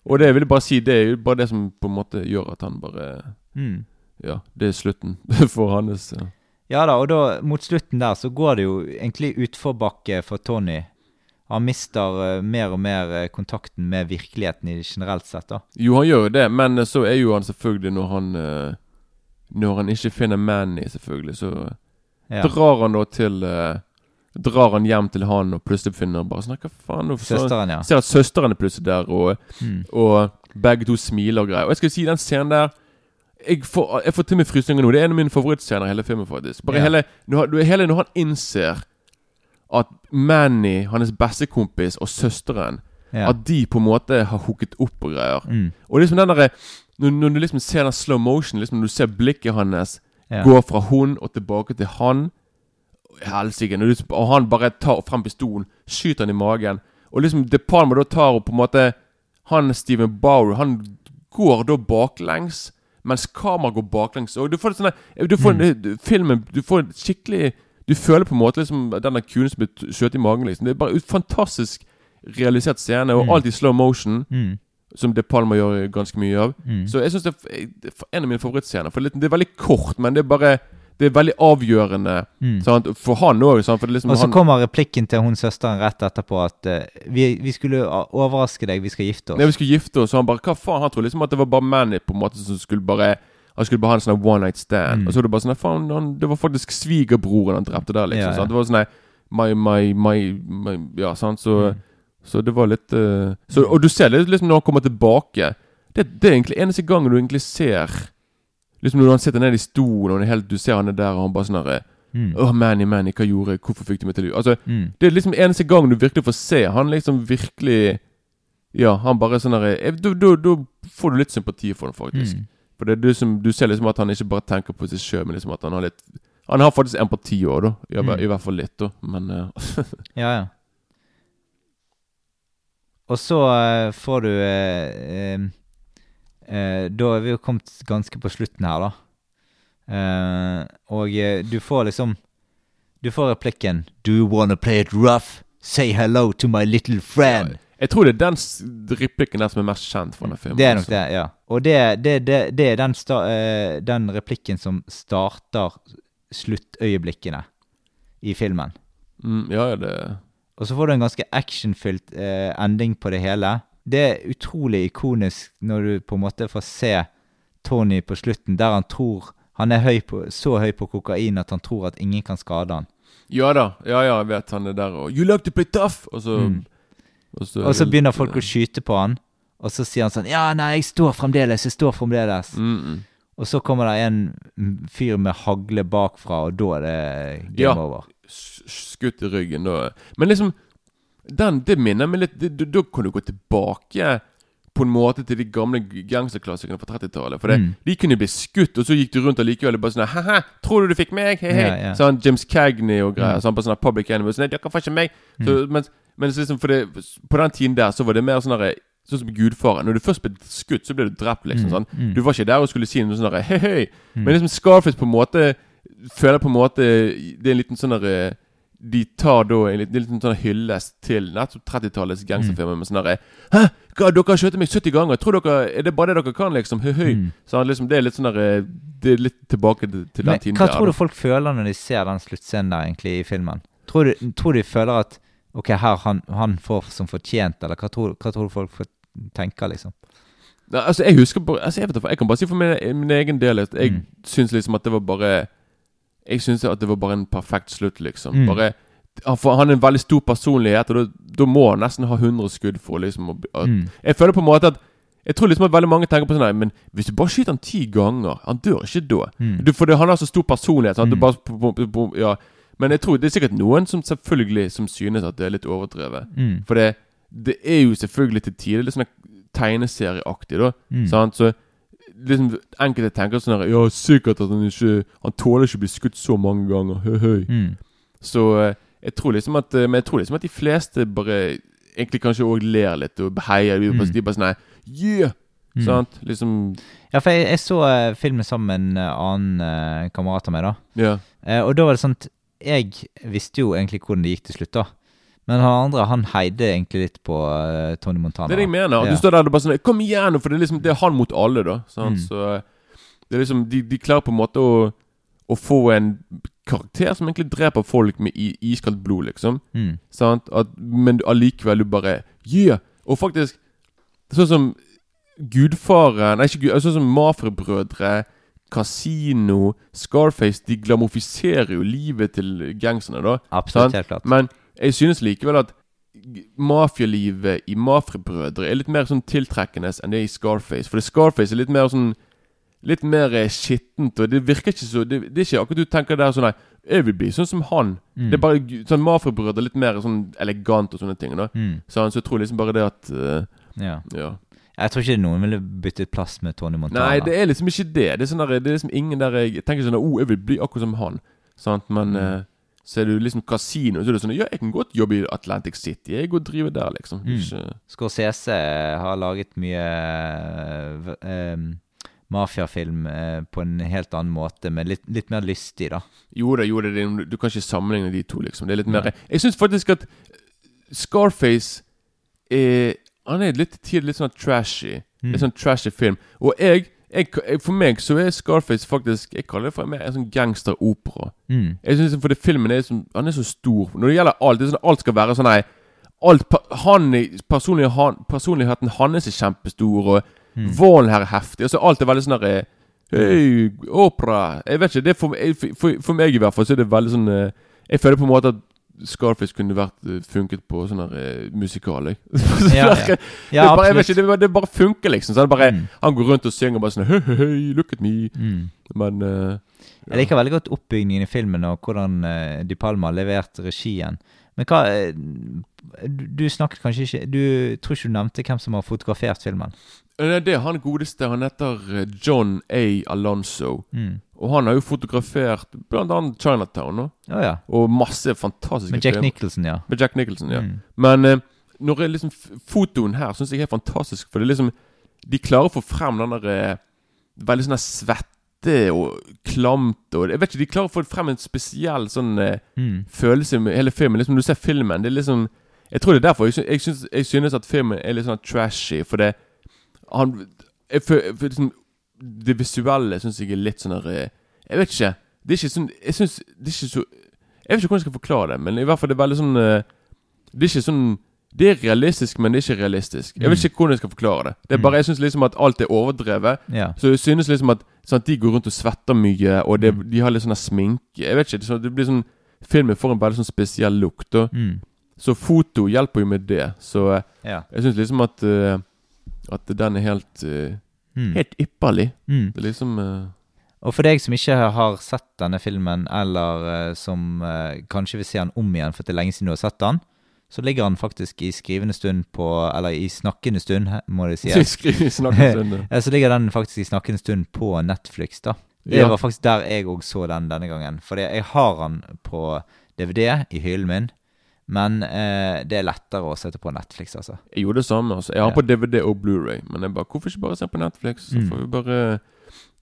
Og det vil jeg bare si, det er jo bare det som på en måte gjør at han bare Mm. Ja, det er slutten for hans ja. Ja da, og da mot slutten der så går det jo egentlig utforbakke for Tony. Han mister uh, mer og mer uh, kontakten med virkeligheten i generelt sett, da. Jo, han gjør jo det, men eh, så er jo han selvfølgelig når han Når han ikke finner Manny, selvfølgelig, så Ja. drar han da til Drar han hjem til han og plutselig finner bare sånn Hva faen? nå- så- Søsteren, ja. Ser at søsteren er plutselig der, og Mm. Og begge to smiler og greier. Og jeg skal si den scenen der Jeg får, jeg får til meg frysninger nå. Det er en av mine favorittscener i hele filmen. faktisk Bare Ja. hele, når, hele Når han innser at Manny, hans bestekompis og søsteren ja. At de på en måte har hooket opp og greier. Mm. Og liksom den der, når, når du liksom ser den slow motion, liksom når du ser blikket hans Ja. gå fra hun og tilbake til han Helsike. Og han bare tar frem pistolen, skyter han i magen. Og liksom De Palma da tar og på en måte Han Steven Bauer, han går da baklengs. Mens kameraet går baklengs. Og du får sånne Du får Mm. filmen Du får skikkelig Du føler på en måte liksom den kuen kulen som blir skjøt i magen. liksom Det er bare en fantastisk realisert scene, og Mm. alt i slow motion. Mm. Som De Palma gjør ganske mye av. Mm. Så jeg synes det er en av mine favorittscener. For det er veldig kort, men det er bare Det er veldig avgjørende Mm. sant? for han òg. Liksom Og så han, kommer replikken til hun søsteren rett etterpå at uh, vi, vi skulle overraske deg, vi skal gifte oss. Nei, vi skulle gifte oss, så han bare Hva faen? Han trodde liksom at det var bare Manny på en måte som skulle bare Han skulle bare ha en sånn one night stand. Mm. Og så var det bare sånn Faen, han, det var faktisk svigerbroren han drepte der, liksom. Ja, ja. Det var sånn my, my, my, my Ja, sant. Så, Mm. så det var litt uh, så, Og du ser det liksom når han kommer tilbake. Det, det er egentlig eneste gangen du egentlig ser Liksom når han sitter nede i stolen, og helt, du ser han er der, og han bare sånn herre Mm. Åh, Manny, Manny, hva gjorde jeg? Hvorfor fikk du meg til å Altså, Mm. det er liksom eneste gang du virkelig får se Han liksom virkelig Ja, han bare sånn eh, Da får du litt sympati for ham, faktisk. Mm. For det er du som Du ser liksom at han ikke bare tenker på seg sjøl, men liksom at han har litt Han har faktisk empati òg, da. I, Mm. I hvert fall litt, da. Men uh, Ja, ja. Og så uh, får du eh, eh, Da er vi jo kommet ganske på slutten her, da. Eh, og eh, du får liksom Du får replikken Do you wanna play it rough? Say hello to my little friend. jeg tror det er den replikken der som er mest kjent fra den filmen. Det er nok altså. det, ja. Og det, det, det, det er den, sta, eh, den replikken som starter sluttøyeblikkene i filmen. Mm, ja, ja, det Og så får du en ganske actionfylt eh, ending på det hele. Det er utrolig ikonisk når du på en måte får se Tony på slutten, der han tror Han er høy på, så høy på kokain at han tror at ingen kan skade han. Ja da. Ja, ja, jeg vet han er der og You like to play tough! Og så Mm. Og så, Og så begynner folk å skyte på han, og så sier han sånn Ja, nei, jeg står fremdeles, jeg står fremdeles. mm, mm. Og så kommer det en fyr med hagle bakfra, og da er det game Ja. over. skutt i ryggen da. Men liksom den, Det minner meg litt Da kan du gå tilbake på en måte til de gamle gangsterklassikerne fra 30-tallet. For det, Mm. de kunne bli skutt, og så gikk du rundt og likevel bare sånn Hæ, tror du du fikk meg? Hei, hei. Ja, ja. Sånn James Cagney og greier. Mm. Sånn på sånn Public Enemy. Sånn, dere får ikke meg. Så, mens, mens liksom det, på den tiden der så var det mer sånn derre Sånn som Gudfaren. Når du først ble skutt, så ble du drept, liksom. Mm, sånn mm. Du var ikke der og skulle si noe sånn derre hei, hei. Mm. Men liksom Scarface på en måte føler på en måte Det er en liten sånn derre De tar da en liten, en liten sånn hyllest til nettopp 30-tallets gangsterfilmer med sånn derre Hæ, hva, dere har skjøtet meg 70 ganger! Tror dere Er det bare det dere kan, liksom? Høy, høy. Mm. Så liksom, det er litt sånn der, Det er litt tilbake til, den Men tiden hva der. tror da. du folk føler når de ser den sluttscenen der egentlig i filmen? Tror du, tror de føler at Ok, her han, han får som fortjent, eller hva tror, hva tror du folk tenker, liksom? Nei, altså, jeg husker bare altså, jeg, vet, jeg kan bare si for min, min egen del at jeg Mm. syns liksom at det var bare Jeg syns at det var bare en perfekt slutt, liksom. Mm. Bare han, for han er en veldig stor personlighet, og da, må han nesten ha 100 skudd for liksom å at, Mm. Jeg føler på en måte at Jeg tror liksom at veldig mange tenker på sånn Nei, Men hvis du bare skyter han ti ganger Han dør ikke da. Mm. Du, for det, han har så stor personlighet. Sant? Mm. Du bare, ja. Men jeg tror det er sikkert noen som selvfølgelig Som synes at det er litt overdrevet. Mm. For det, det er jo selvfølgelig til tider litt sånn tegneserieaktig, da. Mm. Sant? Så liksom enkelte tenker sånn her Ja, sikkert at han ikke Han tåler ikke å bli skutt så mange ganger. Høy, høy. Mm. Så eh, jeg tror liksom at eh, Men jeg tror liksom at de fleste bare egentlig kanskje òg ler litt og heier. De, Mm. de bare sånn Yeah! Mm. Sant? Liksom Ja, for jeg, jeg så uh, filmen sammen med en annen uh, kamerat av meg, da. Ja. Uh, og da var det sånn at jeg visste jo egentlig hvordan det gikk til slutt, da. Men han andre han heide egentlig litt på uh, Tony Montana. Det er det jeg mener. Ja. Du står der og bare sånn Kom igjen! For det er liksom Det er han mot alle, da. Sant? Mm. Så eh, det er liksom De, de klarer på en måte å Å få en karakter som egentlig dreper folk med iskaldt blod, liksom. Mm. Sant? At, men allikevel du bare Yeah! Og faktisk Sånn som Gudfaren Nei, ikke Gud, sånn som Mafre-brødre, Casino, Scarface De glamofiserer jo livet til gangsterne, da. Absolutt, Sant? helt klart. Men jeg synes likevel at mafialivet i Mafia-brødre er litt mer sånn tiltrekkende enn det i Scarface. For det Scarface er litt mer sånn Litt mer eh, skittent, og det virker ikke så Det, det er ikke akkurat du tenker der sånn Nei, jeg vil bli sånn som han. Mm. Det er bare sånn Mafia-brødre litt mer sånn elegant og sånne ting. da mm. Så, så jeg tror liksom bare det at uh, Ja. Ja. Jeg tror ikke noen ville byttet plass med Tony Montana. Nei, det er liksom ikke det. Det er, sånn der, det er liksom ingen der jeg, tenker sånn Oh, jeg vil bli akkurat som han. Sant? Men Mm. eh, så er du liksom kasino, så er det sånn Ja, jeg kan godt jobbe i Atlantic City. Jeg går og driver der, liksom. Mm. Ikke, Scorsese har laget mye eh, v- mafiafilm eh, på en helt annen måte, men litt, litt mer lystig, da. Jo da, jo da, det, er- du kan ikke sammenligne de to, liksom. Det er litt mer Nei. Jeg syns faktisk at Scarface er Han er litt til litt sånn trashy. Mm. Litt sånn trashy film. Og jeg, jeg, jeg For meg så er Scarface faktisk Jeg kaller det for mer en sånn gangsteropera. Mm. Jeg synes For det filmen er som, Han er så stor. Når det gjelder alt, det er sånn alt skal være sånn nei Alt han, er- personlig, han, Personligheten hans er kjempestor, og Mm. volden her er heftig. Altså Alt er veldig sånn derre Hei, opera Jeg vet ikke. Det for, for, for, for meg i hvert fall så er det veldig sånn eh, Jeg føler på en måte at Scarface kunne vært eh, funket på sånn eh, musikal. Ja, ja. det, bare, jeg vet absolutt. ikke, det, bare- det bare funker, liksom. Så det bare, Mm. Han går rundt og synger bare sånn hey, hey, hei, look at me. Mm. Men eh, Jeg liker veldig godt oppbygningen i filmen og hvordan uh, De Palma har levert regien. Men hva du, du snakket kanskje ikke Du tror ikke du nevnte hvem som har fotografert filmen? Det er han godeste. Han heter John A. Alonso. Mm. Og han har jo fotografert annet Chinatown Oh, ja. Og masse fantastiske Med Jack. Nicholson, ja. Med Jack Nicholson, ja. Mm. Men eh, når jeg liksom fotoen her syns jeg er fantastisk, for det er liksom De klarer å få frem den der eh, veldig sånn svette og klamt og Jeg vet ikke, de klarer å få frem en spesiell sånn eh, Mm. følelse med hele filmen. Liksom Når du ser filmen, det er liksom Jeg tror det er derfor jeg, synes, jeg, syns, jeg synes at filmen er litt sånn trashy, for det Han jeg, for, for liksom, Det visuelle syns jeg er litt sånn der eh, Jeg vet ikke. Det er ikke sånn Jeg syns det er ikke så Jeg vet ikke hvordan jeg skal forklare det, men i hvert fall det er veldig sånn eh, Det er ikke sånn Det er realistisk, men det er ikke realistisk. Jeg vet Mm. ikke hvordan jeg skal forklare det. Det er bare Jeg syns liksom at alt er overdrevet. ja. Så jeg synes liksom at sånn at de går rundt og svetter mye, og det, Mm. de har litt sånn sminke Jeg vet ikke, det, sånn, det blir sånn Filmen får en veldig sånn spesiell lukt. Mm. Så foto hjelper jo med det. Så eh, ja. jeg syns liksom at uh, At den er helt eh, Mm. Helt ypperlig. Mm. Det er liksom uh... Og for deg som ikke har sett denne filmen, eller uh, som uh, kanskje vil se den om igjen for det er lenge siden du har sett den, så ligger den faktisk i skrivende stund på Eller i snakkende stund, må det sies. Så ligger den faktisk i snakkende stund på Netflix, da. Det Ja. var faktisk der jeg òg så den denne gangen. Fordi jeg har den på DVD i hyllen min, men eh, det er lettere å sette på Netflix, altså. Jeg gjorde det samme. altså Jeg har på DVD og Blu-ray Men jeg bare Hvorfor ikke bare se på Netflix? Så Mm. får vi bare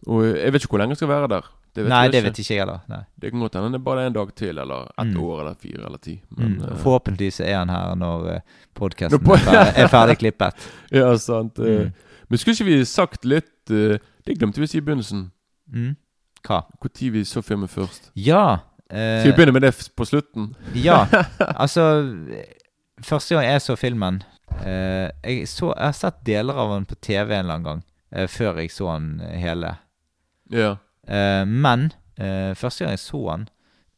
Og jeg vet ikke hvor lenge jeg skal være der. Det vet Nei, det ikke. vet ikke jeg heller. Det kan godt hende det er bare en dag til, eller ett Mm. år, eller fire, eller ti. Men Mm. eh, Forhåpentligvis er han her når uh, podkasten på... er, ferdig- er ferdig klippet. Ja, sant. eh. Mm. Men skulle ikke vi sagt litt eh, Det glemte vi å si i begynnelsen. Mm. Hva? Når vi så filmen først. Ja. Eh, Skal vi begynne med det på slutten? Ja, altså Første gang jeg så filmen eh, jeg, så, jeg har sett deler av den på TV en eller annen gang, eh, før jeg så den hele. Ja. Men første gang jeg så den,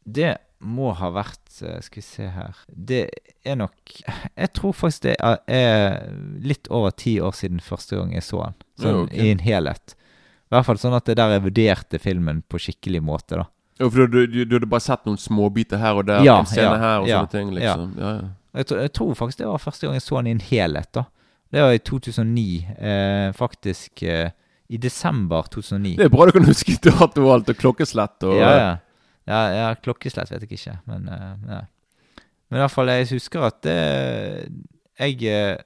det må ha vært Skal vi se her Det er nok Jeg tror faktisk det er litt over ti år siden første gang jeg så den. Sånn Ja, okay. i en helhet. I hvert fall sånn at det der jeg vurderte filmen på skikkelig måte, da. Ja, for du, du, du hadde bare sett noen småbiter her og der, Ja, en scene ja, her og ja, sånne ting, liksom. Ja, ja. Jeg, tror- jeg tror faktisk det var første gang jeg så den i en helhet. da Det var i 2009. Eh, faktisk eh, i desember 2009. Det er bra du kan huske dato og alt, og klokkeslett og ja, ja. ja, ja klokkeslett vet jeg ikke, men eh. Men i hvert fall, jeg husker at det Jeg eh,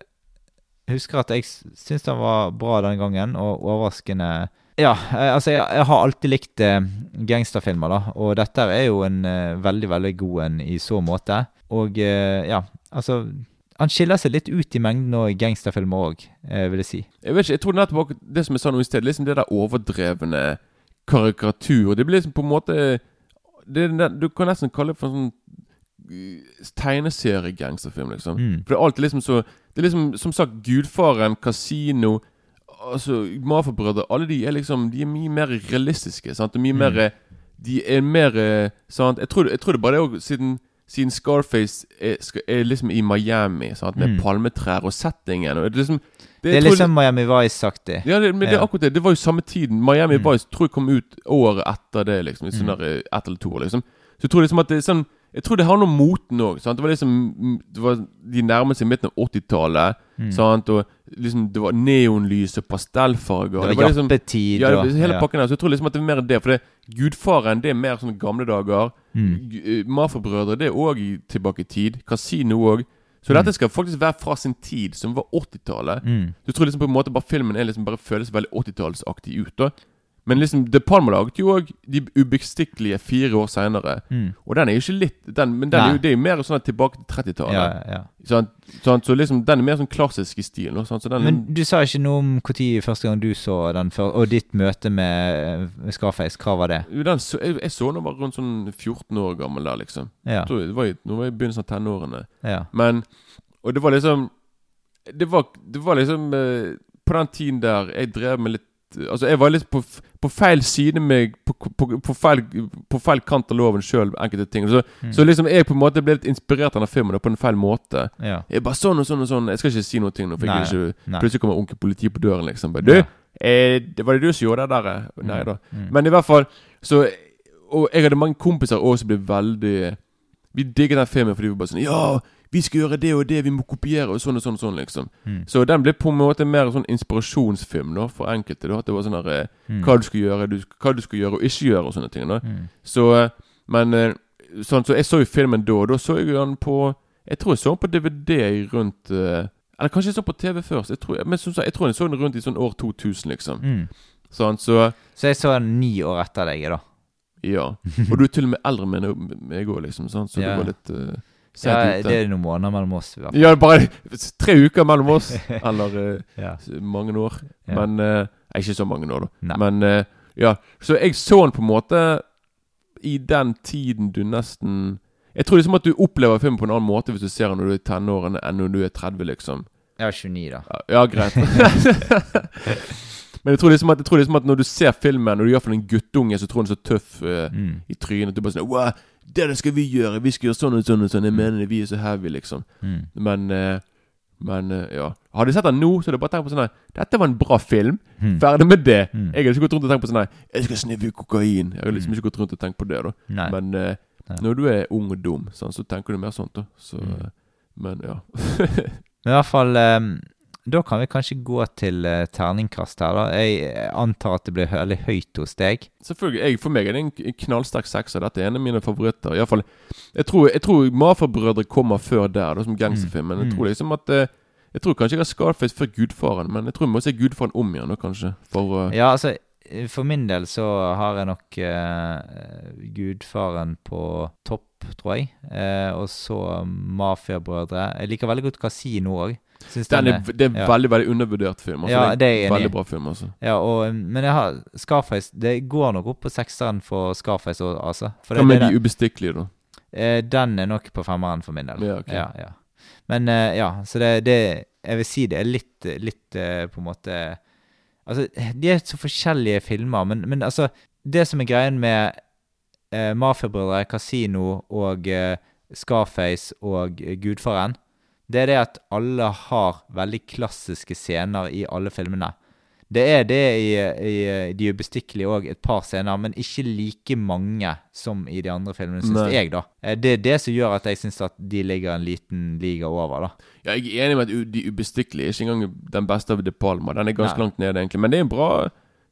husker at jeg s- syntes den var bra den gangen, og overraskende Ja, eh, altså, jeg, jeg har alltid likt eh, gangsterfilmer, da, og dette er jo en eh, veldig, veldig god en i så måte. Og eh, ja, altså Han skiller seg litt ut i mengden av gangsterfilmer òg, vil jeg si. Jeg vet ikke, jeg tror nettopp det som jeg sa nå i sted, liksom det der overdrevne karikatur. Det blir liksom på en måte det, Du kan nesten kalle det for en sånn eh, tegneseriegangsterfilm, liksom. Mm. For det er alltid liksom så Det er liksom, som sagt, Gudfaren, Casino Altså, Mafiabrødre Alle de er liksom De er mye mer realistiske. Sant? Og mye Mm. mer De er mer Sant? Jeg tror, jeg tror det bare det òg, siden siden Scarface er, er liksom i Miami, sant? med Mm. palmetrær og settingen og det er liksom Det er jeg tror liksom Miami Vice-aktig. ja, det, men det er akkurat det. Det var jo samme tiden. Miami Mm. Vice tror jeg kom ut året etter det. liksom i sånn Mm. der, eh, Ett eller to år, liksom. Så jeg tror liksom at det er sånn Jeg tror det har noe om moten òg. Det var liksom det var, De nærmet seg midten av 80-tallet. Mm. Sant? Og liksom Det var neonlys og pastellfarger. Det var liksom, jappetid ja, det, var hele ja. pakken der. Så jeg tror liksom at det er mer det. For det, Gudfaren det er mer sånn gamle dager. Mm. Mafia-brødre det er òg tilbake i tid. Casino òg. Så Mm. dette skal faktisk være fra sin tid, som var 80-tallet. Mm. Du tror liksom på en måte bare filmen er liksom bare føles veldig 80-tallsaktig ut. da Men liksom De Palma laget jo òg De ubestikkelige fire år seinere. Mm. Og den er jo ikke litt den, Men den er jo, det er jo mer sånn tilbake til 30-tallet. Ja, ja. Sant? sånn, Så liksom den er mer sånn klassisk i stil. nå, Sant? Så den Men du sa ikke noe om når første gang du så den før, og ditt møte med Scarface. Hva var det? så, jeg, jeg så den var rundt sånn 14 år gammel der, liksom. Ja. Så, det var nå var jeg i begynnelsen av tenårene. ja. Men Og det var liksom Det var, det var liksom eh, På den tiden der jeg drev med litt Altså Jeg var litt på, på feil side med på, på, på, feil, på feil kant av loven sjøl, enkelte ting. Så, Mm. så liksom jeg på en måte ble litt inspirert av denne filmen da, på en feil måte. ja. Jeg bare sånn og sånn og sånn Jeg skal ikke si noe nå, for Nei, ikke. Plutselig kommer onkel politi på døren, liksom. Bare, du, eh, det var det du som gjorde det der? eh?» Nei da. Mm. Men i hvert fall Så Og jeg hadde mange kompiser også som ble veldig Vi digget den filmen fordi vi bare sånn Ja, vi skal gjøre det og det, vi må kopiere og sånn og sånn. og sånn liksom Mm. Så den ble på en måte mer sånn inspirasjonsfilm da for enkelte. da At det var sånn her eh, Mm. Hva du skulle gjøre, du, hva du skulle gjøre og ikke gjøre og sånne ting. da Mm. Så eh, Men eh, sånn, så jeg så jo filmen da, og da så jeg den på Jeg tror jeg så den på DVD rundt Eller kanskje jeg så den på TV først. Jeg tror, men som sagt, jeg tror jeg så den rundt i sånn år 2000, liksom. Mm. Sånn, så Så jeg så den ni år etter deg, da. Ja. Og du er til og med eldre enn meg òg, liksom. Sånn, så Ja. det var litt uh, Ja, det er noen måneder mellom oss. i hvert fall. Ja, bare tre uker mellom oss. Eller eh, Ja. mange år. Ja. Men uh, Ikke så mange år, da. Nei. Men uh, ja. Så jeg så den på en måte i den tiden du nesten Jeg tror liksom at du opplever filmen på en annen måte hvis du ser den når du er i tenårene, enn når du er 30, liksom. Er 29, da. Ja, ja greit. Men jeg tror, liksom at, jeg tror liksom at når du ser filmen, og du iallfall en guttunge som tror han er så tøff eh, Mm. i trynet Du bare sånn Wow, det der skal vi gjøre! Vi skal gjøre sånn og sånn og sånn. Jeg mener det, vi er så heavy, liksom. Mm. Men eh, Men eh, ja. Hadde jeg sett den nå, så hadde jeg bare tenkt på sånn her Dette var en bra film. Mm. Ferdig med det. Mm. Jeg hadde ikke gått rundt og tenkt på sånn her Jeg skal sniffe kokain. Jeg hadde liksom ikke gått rundt og tenkt på det, da. Nei. Men eh, når du er ung og dum, sånn, så tenker du mer sånt, da. Så Mm. eh, Men ja. Men i hvert fall eh, Da kan vi kanskje gå til eh, terningkast her, da. Jeg eh, antar at det blir veldig høyt hos deg. Selvfølgelig, jeg, For meg er det en knallsterk sekser. Dette er en av mine favoritter. I hvert fall, jeg tror, jeg tror Mafia-brødre kommer før der, da, som gangsterfilm. Men jeg Mm. tror liksom at Jeg tror kanskje jeg har Scarface før Gudfaren, men jeg tror jeg må se Gudfaren om igjen, kanskje. For uh... Ja, altså For min del så har jeg nok uh, Gudfaren på topp, tror jeg. Eh, og så Mafiabrødre. Jeg liker veldig godt Casino òg. den er, det er ja. veldig veldig undervurdert film. Altså, Ja, det er jeg. Veldig bra film, altså. Ja, og, men jeg har Scarface Det går nok opp på sekseren for Scarface og altså. For Hva det, med De ubestikkelige, da? eh, den er nok på femmeren for min del. Ja, okay. ja, ja. Men eh, ja, så det, det Jeg vil si det er litt, litt eh, på en måte Altså, de er så forskjellige filmer, men, men altså Det som er greien med eh, Mafiabrødre, Casino og eh, Scarface og eh, Gudfaren, det er det at alle har veldig klassiske scener i alle filmene. Det er det i, i De ubestikkelige òg, et par scener, men ikke like mange som i de andre filmene, syns jeg, da. Eh, Det er det som gjør at jeg syns at de ligger en liten liga over, da. Ja, jeg er enig med at De ubestikkelige er ikke engang den beste av De Palma. Den er ganske Nei. langt nede, egentlig. Men det er en bra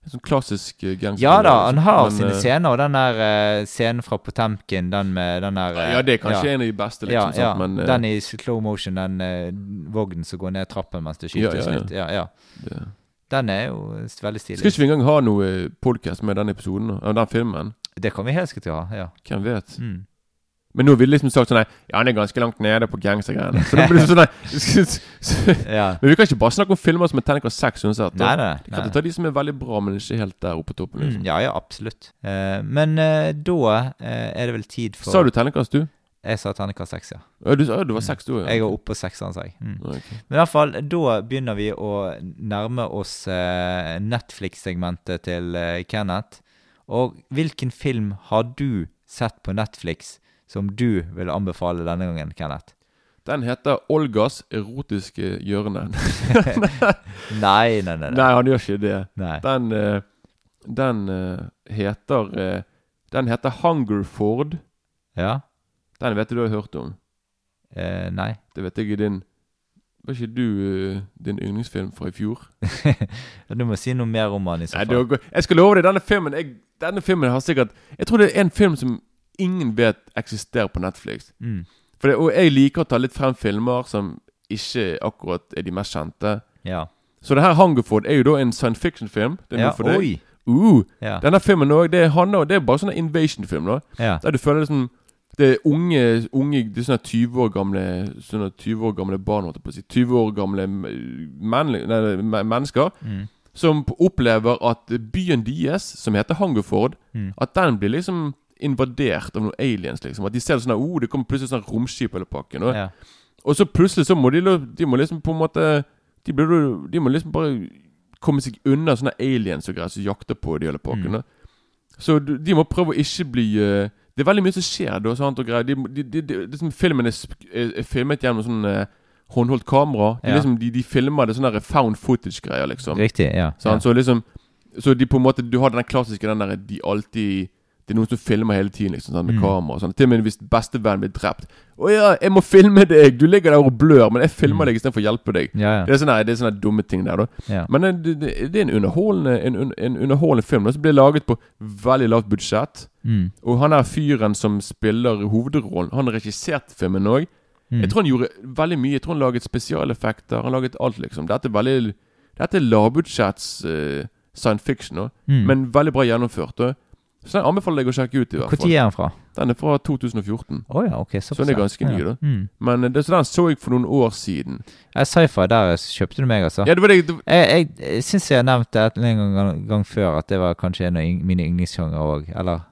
en sånn klassisk gangster. Ja da, han har Men, sine eh, scener, og den der uh, scenen fra Potemkin, den med den der uh, Ja, det er kanskje ja. en av de beste, ja, liksom. ja. sant? Men uh, den i slow motion, den uh, vognen som går ned trappen mens det Ja, skyter. ja, ja. ja. Ja, ja. Den er jo veldig stilig. Skal ikke vi engang ha noe podcast med den episoden den filmen? Det kan vi helt sikkert ha. ja. Hvem vet? Mm. Men nå ville vi liksom sagt sånn nei, Ja, han er ganske langt nede på gangstergreiene. Så det blir sånn nei ja. Men vi kan ikke bare snakke om filmer som er terningkast seks uansett. Nei, da. nei. Vi kan ta de som er veldig bra, men ikke helt der oppe på toppen. Mm, Liksom. ja, ja, absolutt. Uh, men uh, da uh, er det vel tid for Sa du terningkast, du? Jeg sa terningkast seks, ja. Ja, du, du var seks, du òg? Jeg var oppe på sekseren, sa jeg. Mm. Men i hvert fall, da begynner vi å nærme oss eh, Netflix-segmentet til eh, Kenneth. Og hvilken film har du sett på Netflix som du vil anbefale denne gangen, Kenneth? Den heter Olgas erotiske hjørne. Nei, nei, nei. Nei. Nei, han gjør ikke det. nei. Den eh, Den eh, heter eh, Den heter Hungerford. Ja? Den vet du du har hørt om. Eh, nei. Det vet jeg i din Var ikke du din yndlingsfilm fra i fjor? Du må si noe mer om han i så fall. jeg skal love deg, denne filmen jeg, Denne filmen har sikkert Jeg tror det er en film som ingen vet eksisterer på Netflix. Mm. Det, og jeg liker å ta litt frem filmer som ikke akkurat er de mest kjente. Ja. Så det her Hungerford er jo da en science fiction-film. Det er ja. noe for deg. Uh, Ja. Denne filmen også, det Det er bare sånn invasion-film. da ja. Der du føler liksom Det er unge, unge Det er sånne 20 år gamle Sånne 20 år gamle barn, holdt jeg på å si. 20 år gamle men, nei, mennesker Mm. som opplever at byen deres, som heter Hungerford, Mm. at den blir liksom invadert av noen aliens. liksom At de ser sånn at, oh, Det kommer plutselig sånn romskip eller pakken. Og, ja. og så plutselig så må de, de må liksom på en måte De, blir, de må liksom bare komme seg unna sånne aliens og greier som jakter på de eller pakken. Mm. Så de må prøve å ikke bli eh, Det er veldig mye som skjer da. Sant, og greier de, de, liksom, Filmen er, er, filmet gjennom sånn eh, håndholdt kamera. De, Ja. liksom, de, de filmer det sånne found footage-greier, liksom. Riktig. Ja. Sånn, ja. Så liksom Så de på en måte Du har den klassiske den der De alltid det er noen som filmer hele tiden liksom, sånn, med Mm. kamera. og Sånn. Til og med hvis bestevennen blir drept. 'Å ja, jeg må filme deg! Du ligger der og blør, men jeg filmer Mm. deg istedenfor å hjelpe deg.' Ja, Det er sånne, det er sånne dumme ting der, da. ja. Men det, det, det er en underholdende, en, en underholdende film da, som ble laget på veldig lavt budsjett. Mm. Og han er fyren som spiller hovedrollen. Han har regissert filmen òg. Mm. Jeg tror han gjorde veldig mye. Jeg tror han laget spesialeffekter. Han laget alt, liksom. Dette er veldig Dette er lavbudsjetts uh, science fiction, da. Mm. men veldig bra gjennomført. Da. Så den anbefaler jeg å sjekke ut. i hvert fall Når er den fra? Den er fra 2014. Oh, ja, ok. Så den er ganske ny, ja. da. Mm. Men eh, det, så den så jeg for noen år siden. Ja, Sci-fi, der kjøpte du meg, altså. Ja, det var det, det Jeg, jeg, jeg syns jeg har nevnt det en gang, gang, før, at det var kanskje en av mine yndlingssjangre òg, eller?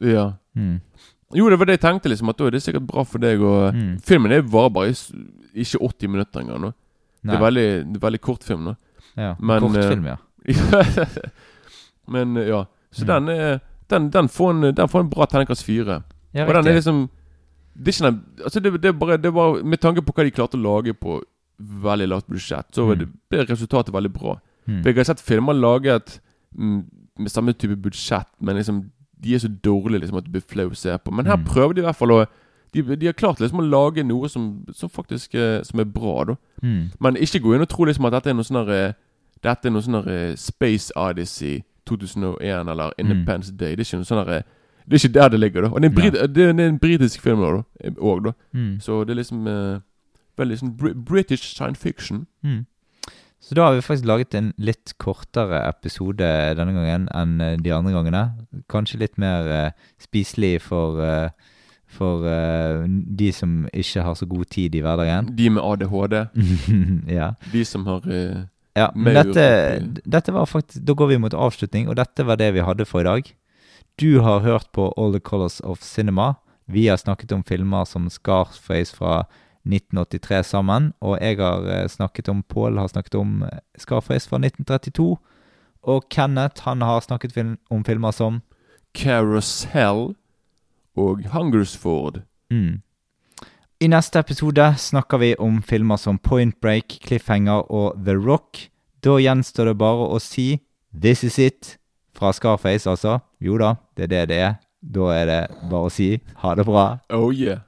Ja. Mm. Jo, det var det jeg tenkte, liksom. At da er det sikkert bra for deg. Og Mm. Filmen er varer bare ikke 80 minutter engang. Det er veldig, veldig kort film. nå Ja. men, eh, Kortfilm, ja. Men eh, ja. Så Mm. den, er, den, den, får en, den får en bra terningkast fire. ja Og den er liksom Det er ikke den Altså, det, det er bare det var, Med tanke på hva de klarte å lage på veldig lavt budsjett, så Mm. ble resultatet veldig bra. Mm. For Jeg har sett filmer laget mm, med samme type budsjett, men liksom de er så dårlige liksom at du blir flau å se på. Men her Mm. prøver de i hvert fall å de, de har klart liksom å lage noe som, som faktisk eh, Som er bra, da. Mm. Men ikke gå inn og tro liksom at dette er noe sånn Dette er noe sånn eh, Space Odyssey 2001 eller Independence Day. Det er ikke noe sånn der, eh, Det er ikke der det ligger, da. Og det er en, brit, det er en, britisk film da, da, Og, da. Mm. Så det er liksom uh, Veldig sånn br British science fiction. Mm. Så da har vi faktisk laget en litt kortere episode denne gangen enn eh, de andre gangene. Kanskje litt mer uh, spiselig for, uh, for de som ikke har så god tid i hverdagen. De med ADHD. ja. De som har ja. Men dette, dette var faktisk Da går vi mot avslutning, og dette var det vi hadde for i dag. Du har hørt på All the Colors of Cinema. Vi har snakket om filmer som Scarface fra 1983 sammen, og jeg har eh, snakket om Paul har snakket om eh, Scarface fra 1932. Og Kenneth han har snakket film, om filmer som Carousel og Hungersford. mm. I neste episode snakker vi om filmer som Point Break, Cliffhanger og The Rock. Da gjenstår det bare å si This is it fra Scarface, altså. Jo da, det er det det er. Da er det bare å si ha det bra. Oh yeah.